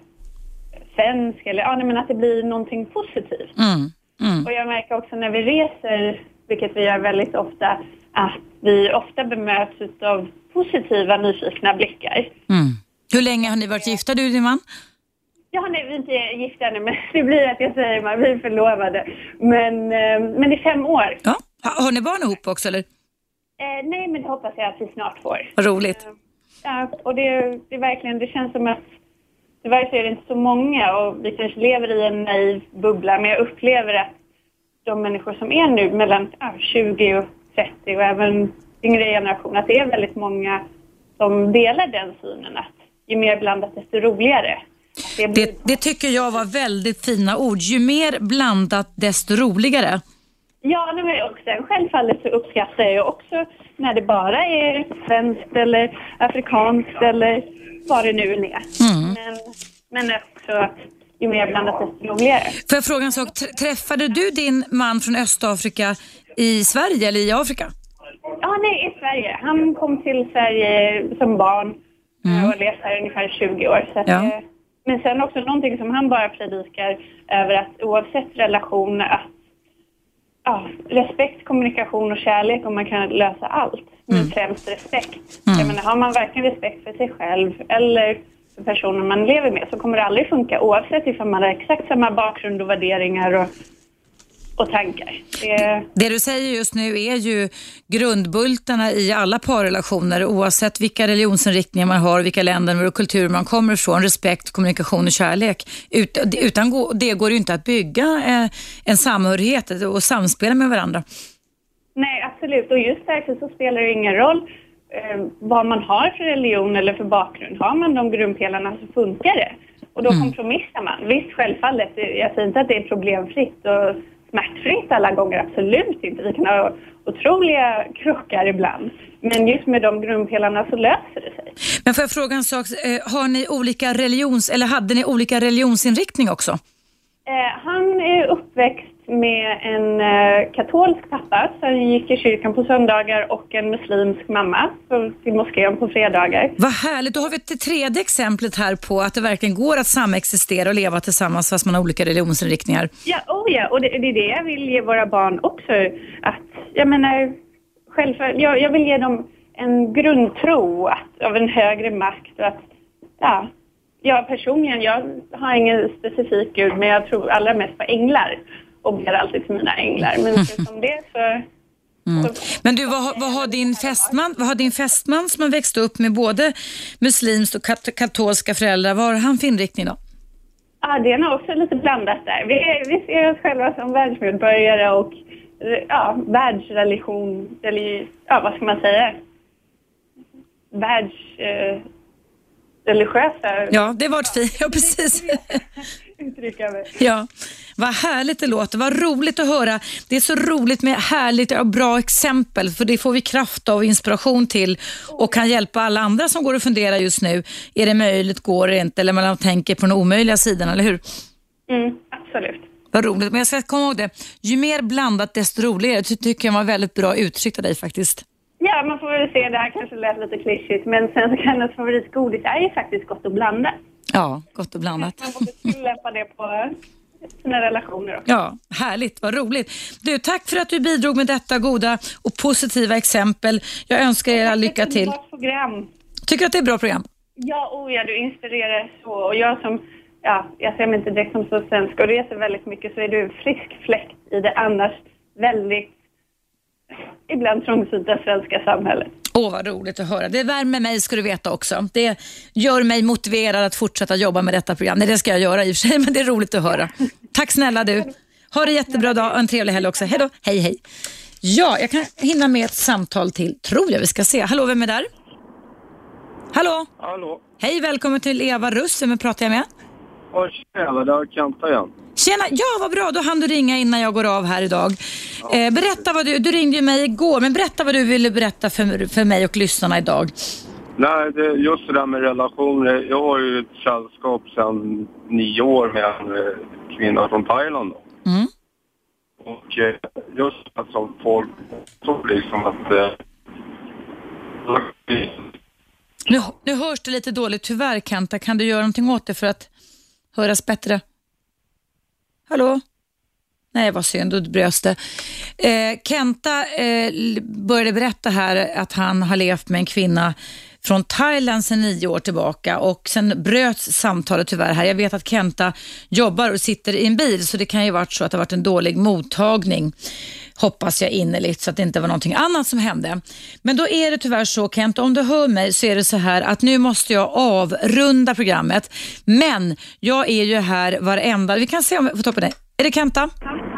svensk, eller ja, nej, men att det blir någonting positivt. Mm. Mm. Och jag märker också när vi reser, vilket vi gör väldigt ofta, att vi ofta bemöts av positiva, nyfikna blickar. Mm. Hur länge har ni varit gifta du och din man? Ja, nej, vi är inte gifta ännu, men det blir att jag säger man, vi är förlovade. Men, eh, men det är fem år. Ja. Ha- Har ni barn ihop också eller? Eh, nej, men det hoppas jag att vi snart får. Vad roligt. Ja, och det, det är verkligen, det känns som att tyvärr så är det inte så många och vi kanske lever i en naiv bubbla, men jag upplever att de människor som är nu mellan ja, 20 och 30 och även yngre generation, att det är väldigt många som delar den synen att ju mer blandat desto roligare. Det Det, det tycker jag var väldigt fina ord. Ju mer blandat desto roligare. Ja, nej, och sen självfallet så uppskattar jag också när det bara är svenskt eller afrikanskt eller vad det nu är. Mm. Men, men också ju mer blandat desto roligare. Får jag fråga en sak? Tr- Träffade du din man från Östafrika i Sverige eller i Afrika? Ja, nej, i Sverige. Han kom till Sverige som barn eh, och levt här ungefär 20 år. Så Ja. eh, Men sen också någonting som han bara predikar över att oavsett relation, att ja, respekt, kommunikation och kärlek och man kan lösa allt. Men främst respekt. Jag menar, har man verkligen respekt för sig själv eller för personen man lever med så kommer det aldrig funka oavsett ifall man har exakt samma bakgrund och värderingar och, och tankar. Det, Det du säger just nu är ju grundbultarna i alla parrelationer oavsett vilka religionsinriktningar man har, vilka länder och kulturer man kommer ifrån. Respekt, kommunikation och kärlek. Ut, utan det går ju inte att bygga eh, en samhörighet och samspela med varandra. Nej, absolut. Och just därför så spelar det ingen roll eh, vad man har för religion eller för bakgrund. Har man de grundpelarna så funkar det. Och då kompromissar man. Visst, självfallet. Jag säger inte att det är problemfritt och smärtfritt alla gånger. Absolut inte. Vi kan ha otroliga krockar ibland. Men just med de grundpelarna så löser det sig. Men får jag fråga en sak, eh, har ni olika religions, eller hade ni olika religionsinriktning också? Eh, han är uppväxt med en eh, katolsk pappa, han gick i kyrkan på söndagar och en muslimsk mamma till moskén på fredagar. Vad härligt, då har vi det tredje exemplet här på att det verkligen går att samexistera och leva tillsammans fast man har olika religionsinriktningar. Ja, oh ja, och det, det är det jag vill ge våra barn också. Att, jag menar, självfallet, jag, jag vill ge dem en grundtro att, av en högre makt och att, ja, jag personligen, jag har ingen specifik gud, men jag tror allra mest på änglar och ber alltid till mina änglar. Men förutom det så, Mm. Men du, vad, har- vad, har din fästman, vad har din fästman som har växt upp med både muslimskt och kat- katolska föräldrar, vad har han för inriktning då? ja, det är nog också lite blandat där. Vi, vi ser oss själva som världsmedborgare och ja, världsreligion, eller ja, vad ska man säga? Världs... Eh, religiösa Ja, det var ett fint, ja precis. uttrycka mig. Ja, vad härligt det låter, vad roligt att höra. Det är så roligt med härligt och bra exempel, för det får vi kraft av och inspiration till och kan hjälpa alla andra som går och funderar just nu. Är det möjligt, går det inte? Eller man tänker på den omöjliga sidan, eller hur? Mm, absolut. Vad roligt, men jag ska komma ihåg det. Ju mer blandat desto roligare. Det tycker jag var väldigt bra uttryckt av dig faktiskt. Ja, man får väl se. Det här kanske lät lite klyschigt, men kan ens favoritgodis är ju faktiskt gott och blandat. Ja, gott och blandat. Man borde tillämpa det på sina relationer också. Ja, härligt, vad roligt. Du, tack för att du bidrog med detta goda och positiva exempel. Jag önskar er all lycka till. Bra program. Tycker du att det är ett bra program? Ja, oh ja, du inspirerar så. Och jag som ja, jag ser mig inte direkt som så svensk och reser väldigt mycket så är du en frisk fläkt i det annars väldigt, ibland trångsynta svenska samhället. Åh, vad roligt att höra. Det värmer mig ska du veta också. Det gör mig motiverad att fortsätta jobba med detta program. Nej, det ska jag göra i och för sig, men det är roligt att höra. Tack snälla du. Ha det jättebra dag och en trevlig helg också. Hej då. Hej, hej. Ja, jag kan hinna med ett samtal till, tror jag vi ska se. Hallå, vem är där? Hallå? Hallå? Hej, välkommen till Eva Russ. Vem pratar jag med? Ja, tjena, det är Kenta igen. Tjena, ja vad bra, då hann du ringa innan jag går av här idag. Eh, berätta vad du, du ringde ju mig igår, men berätta vad du ville berätta för, för mig och lyssnarna idag. Nej, det, just det där med relationer. Jag har ju ett sällskap sedan nio år med en eh, kvinna från Thailand. Då. Mm. Och eh, just att som folk tror liksom att... Eh, Nu, nu hörs det lite dåligt tyvärr Kanta. Kan du göra någonting åt det för att höras bättre? Hallå? Nej, vad synd, då bröts det. Eh, Kenta eh, började berätta här att han har levt med en kvinna från Thailand sedan nio år tillbaka och sen bröts samtalet tyvärr här. Jag vet att Kenta jobbar och sitter i en bil så det kan ju varit så att det har varit en dålig mottagning. Hoppas jag innerligt så att det inte var någonting annat som hände. Men då är det tyvärr så Kent, om du hör mig så är det så här att nu måste jag avrunda programmet. Men jag är ju här varenda, vi kan se om vi får ta på det. Är det Kenta? Ja,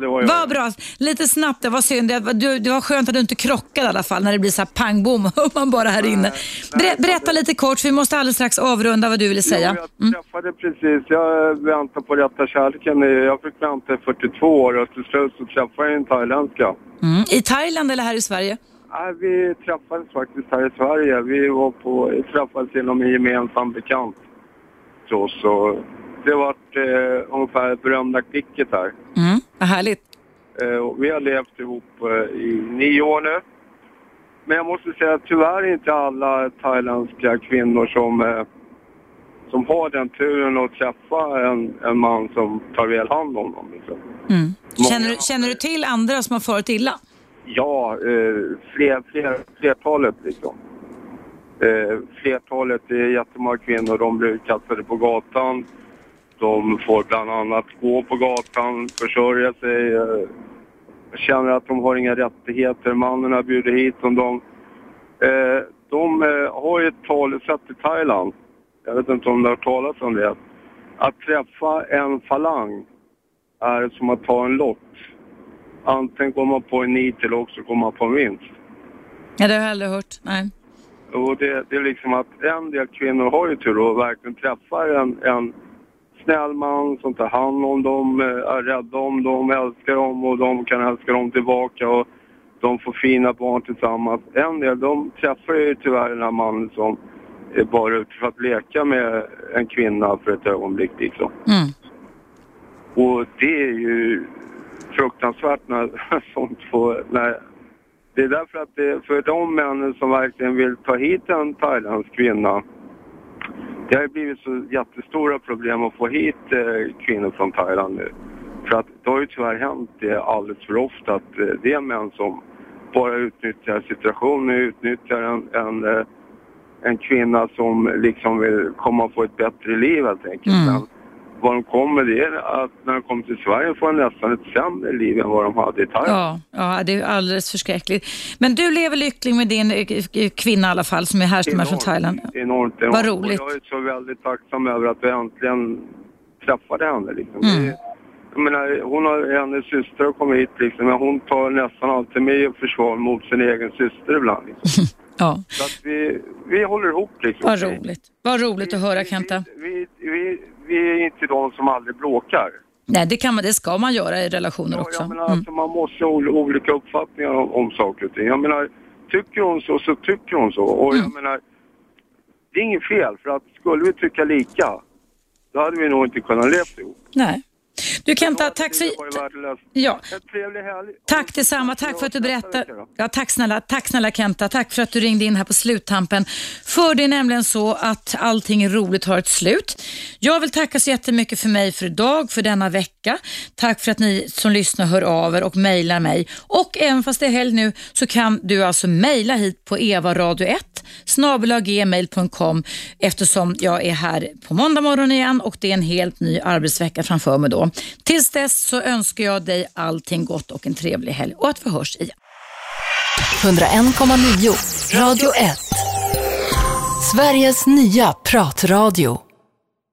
det var jag. Vad bra. Lite snabbt, det var synd. Det var, du, det var skönt att du inte krockade i alla fall när det blir så här pang bom, hör man bara här inne. Ber, berätta lite kort, för vi måste alldeles strax avrunda vad du ville säga. Ja, jag träffade precis, jag väntar på rätta kärleken. Jag fick vänta i 42 år och till slut så träffade jag en thailändska. Mm. I Thailand eller här i Sverige? Nej, vi träffades faktiskt här i Sverige. Vi var på, träffades genom en gemensam bekant oss. Så det var eh, ungefär berömda klicket här. Mm. Vad härligt. Eh, vi har levt ihop eh, i nio år nu. Men jag måste säga att tyvärr är inte alla thailändska kvinnor som, eh, som har den turen att träffa en, en man som tar väl hand om dem. Liksom. Mm. Känner, du, känner du till andra som har farit illa? Ja, eh, fler, fler, flertalet liksom. Eh, flertalet, det är jättemånga kvinnor, de blir kastade på gatan. De får bland annat gå på gatan, försörja sig, eh, känner att de har inga rättigheter. Mannen har bjudit hit dem. De, eh, de eh, har ju ett talesätt i Thailand, jag vet inte om du har hört talas om det. Att träffa en falang är som att ta en lott. Antingen går man på en nit eller också går man på en vinst. Ja, det har jag aldrig hört. Nej. Och det, det är liksom att en del kvinnor har ju tur och verkligen träffar en, en snäll man som tar hand om dem, eh, är rädda om dem, älskar dem och de kan älska dem tillbaka och de får fina barn tillsammans. En del, de träffar ju tyvärr den här mannen som är bara ute för att leka med en kvinna för ett ögonblick liksom. Mm. Och det är ju fruktansvärt när sånt får... När, det är därför att det, för de männen som verkligen vill ta hit en thailändsk kvinna, det har blivit så jättestora problem att få hit eh, kvinnor från Thailand nu. För att det har ju tyvärr hänt det alldeles för ofta att eh, det är män som bara utnyttjar situationen, utnyttjar en, en, eh, en kvinna som liksom vill komma och få ett bättre liv helt enkelt. Mm. Vad de kommer det är att när de kommer till Sverige får de nästan ett sämre liv än vad de hade i Thailand. Ja, ja, det är alldeles förskräckligt. Men du lever lycklig med din eh, kvinna i alla fall som är härstammar från Thailand. Enormt, enormt. Vad roligt. Och jag är så väldigt tacksam över att vi äntligen träffade henne. Liksom. Mm. Jag menar, hon har, hennes syster har kommit hit liksom, men hon tar nästan alltid med och försvar mot sin egen syster ibland. Liksom. Ja. Så att vi, vi håller ihop liksom. Vad roligt. Vad roligt att höra Kenta. Vi, vi, vi är inte de som aldrig bråkar. Nej, det, kan man, det ska man göra i relationer också. Jag menar, Mm. alltså, man måste ha ol- olika uppfattningar om, om saker och ting. Jag menar, tycker hon så, så tycker hon så. Och Mm. jag menar, det är inget fel, för att skulle vi tycka lika, då hade vi nog inte kunnat leva ihop. Nej. Du Kenta, tack så... Ja. Tack detsamma. Tack för att du berättade. Ja, tack snälla, tack snälla Kenta. Tack för att du ringde in här på sluttampen. För det är nämligen så att allting roligt har ett slut. Jag vill tacka så jättemycket för mig för idag, för denna vecka. Tack för att ni som lyssnar hör av er och mejlar mig. Och även fast det är helg nu så kan du alltså mejla hit på evaradio1 snabelaggmail.com eftersom jag är här på måndag morgon igen och det är en helt ny arbetsvecka framför mig då. Tills dess så önskar jag dig allting gott och en trevlig helg och att vi hörs igen. 101,9 Radio 1 Sveriges nya pratradio